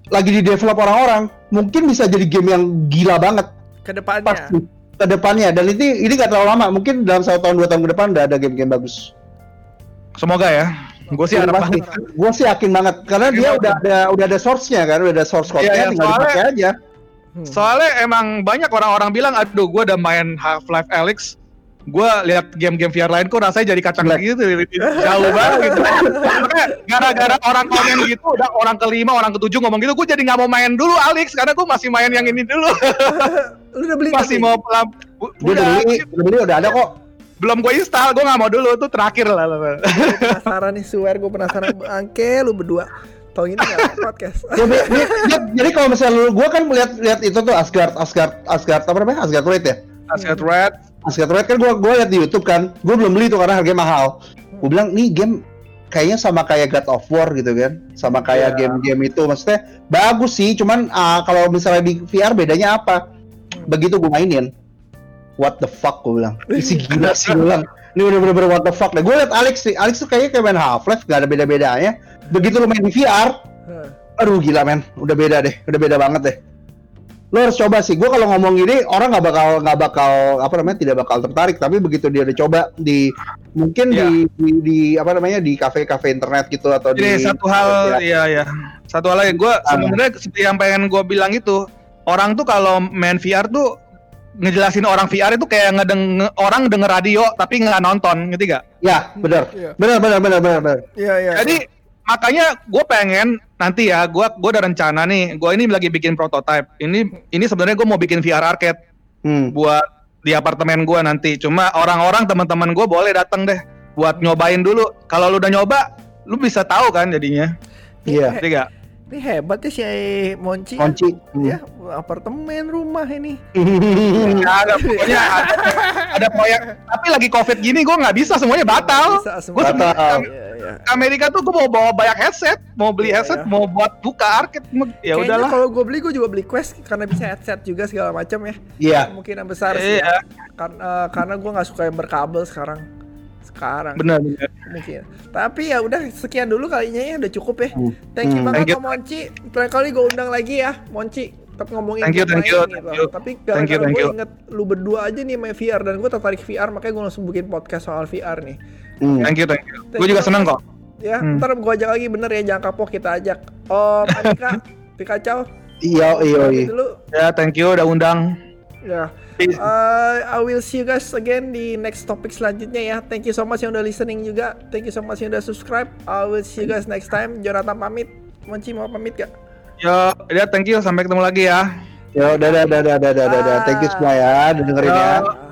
lagi di develop orang-orang. Mungkin bisa jadi game yang gila banget Ke depannya. pasti ke depannya dan ini ini nggak terlalu lama mungkin dalam satu tahun dua tahun ke depan udah ada game-game bagus Semoga ya. Gue sih harap pasti banget. gue sih yakin banget karena dia udah ada udah ada source-nya kan udah ada source code-nya Iya, iya, tinggal soalnya- dipakai aja Hmm. Soalnya emang banyak orang-orang bilang, aduh gue udah main Half-Life Alyx, gue lihat game-game VR lain kok rasanya jadi kacang Jelek. gitu, jauh banget gitu. Gara-gara orang komen gitu, udah orang kelima, orang ketujuh ngomong gitu, gue jadi nggak mau main dulu Alex, karena gue masih main yang ini dulu, Lu udah beli masih mau pelam. dia udah beli udah beli udah ada kok belum gue install, gue nggak mau dulu, tuh terakhir lah. Penasaran nih, swear gue penasaran Angke lu berdua. Tau ini nggak? Podcast? Ya, Bi- jadi kalau misalnya lu gue kan melihat lihat itu tuh Asgard Asgard Asgard apa namanya? Asgard Raid ya? Asset Red, Asgard Raid kan gue gue lihat di YouTube kan. Gue belum beli tuh karena harganya mahal. Gue bilang nih game kayaknya sama kayak God of War gitu kan. Sama kayak Iya. game-game itu. Maksudnya bagus sih. Cuman ah, kalau misalnya di VR bedanya apa? Begitu gue mainin. What the fuck gue bilang. Isi gila sih gue bilang. Ini udah bener-bener what the fuck. Deh gue liat Alex sih. Alex tuh kayaknya kayak main Half-Life. Gak ada beda-bedanya begitu lu main di VR aduh gila men udah beda deh udah beda banget deh lo harus coba sih gue kalau ngomong gini orang nggak bakal nggak bakal apa namanya tidak bakal tertarik tapi begitu dia udah coba di mungkin Iya. di, di di apa namanya di kafe-kafe internet gitu atau Ini di satu hal, ya. iya ya. Satu hal lagi, gue sebenarnya seperti yang pengen gue bilang itu, orang tuh kalau main VR tuh ngejelasin orang VR itu kayak ngedeng orang denger radio tapi nggak nonton, ngerti gak? ya benar Iya. benar benar benar benar benar Iya, iya. Jadi makanya gue pengen nanti ya, gue gue ada rencana nih, gue ini lagi bikin prototype. Ini ini sebenarnya gue mau bikin VR arcade hmm. buat di apartemen gue nanti. Cuma orang-orang teman-teman gue boleh datang deh buat nyobain dulu. Kalau lu udah nyoba, lu bisa tahu kan jadinya, iya gak? Ini hebat ya si Monci. kunci Hmm. Ya, apartemen rumah ini. Ya, ada, pokoknya ada, ada proyek. Tapi lagi covid gini gue nggak bisa semuanya batal. Bisa semua. Batal. ke Iya, iya. Amerika tuh gue mau bawa banyak headset, mau beli Iya, headset, iya. mau buat buka arcade. Ya udahlah. kalau gue beli gue juga beli Quest karena bisa headset juga segala macam ya. iya Kemungkinan besar sih. Iya, Ya. Karena karena gue nggak suka yang berkabel sekarang. Sekarang benar benar. mungkin. Tapi ya udah sekian dulu kalinya ya udah cukup ya. Hmm. Thank you Hmm. banget Thank you. Om Monci. Terakhir kali gue undang lagi ya, Monci. Tapi ngomongin Thank you, thank you, lain thank gitu. you. Tapi Thank you, gara-gara thank gue you. inget lu berdua aja nih main VR dan gue tertarik VR makanya gue langsung bikin podcast soal VR nih. Hmm. Thank you, thank you. Gue juga seneng kok. Ya, Hmm. ntar gue ajak lagi bener ya jangan kapok kita ajak. Om Andika, Pikacau. iya iya iya Dulu. Ya, thank you udah undang. Ya. Uh, I will see you guys again di next topic selanjutnya ya. Thank you so much yang udah listening juga. Thank you so much yang udah subscribe. I will see you guys next time. Jonathan pamit. Monci mau pamit gak? Yo, ya thank you sampai ketemu lagi ya. ya dadah dadah dadah dadah thank you semua ya udah dengerin ya Yo.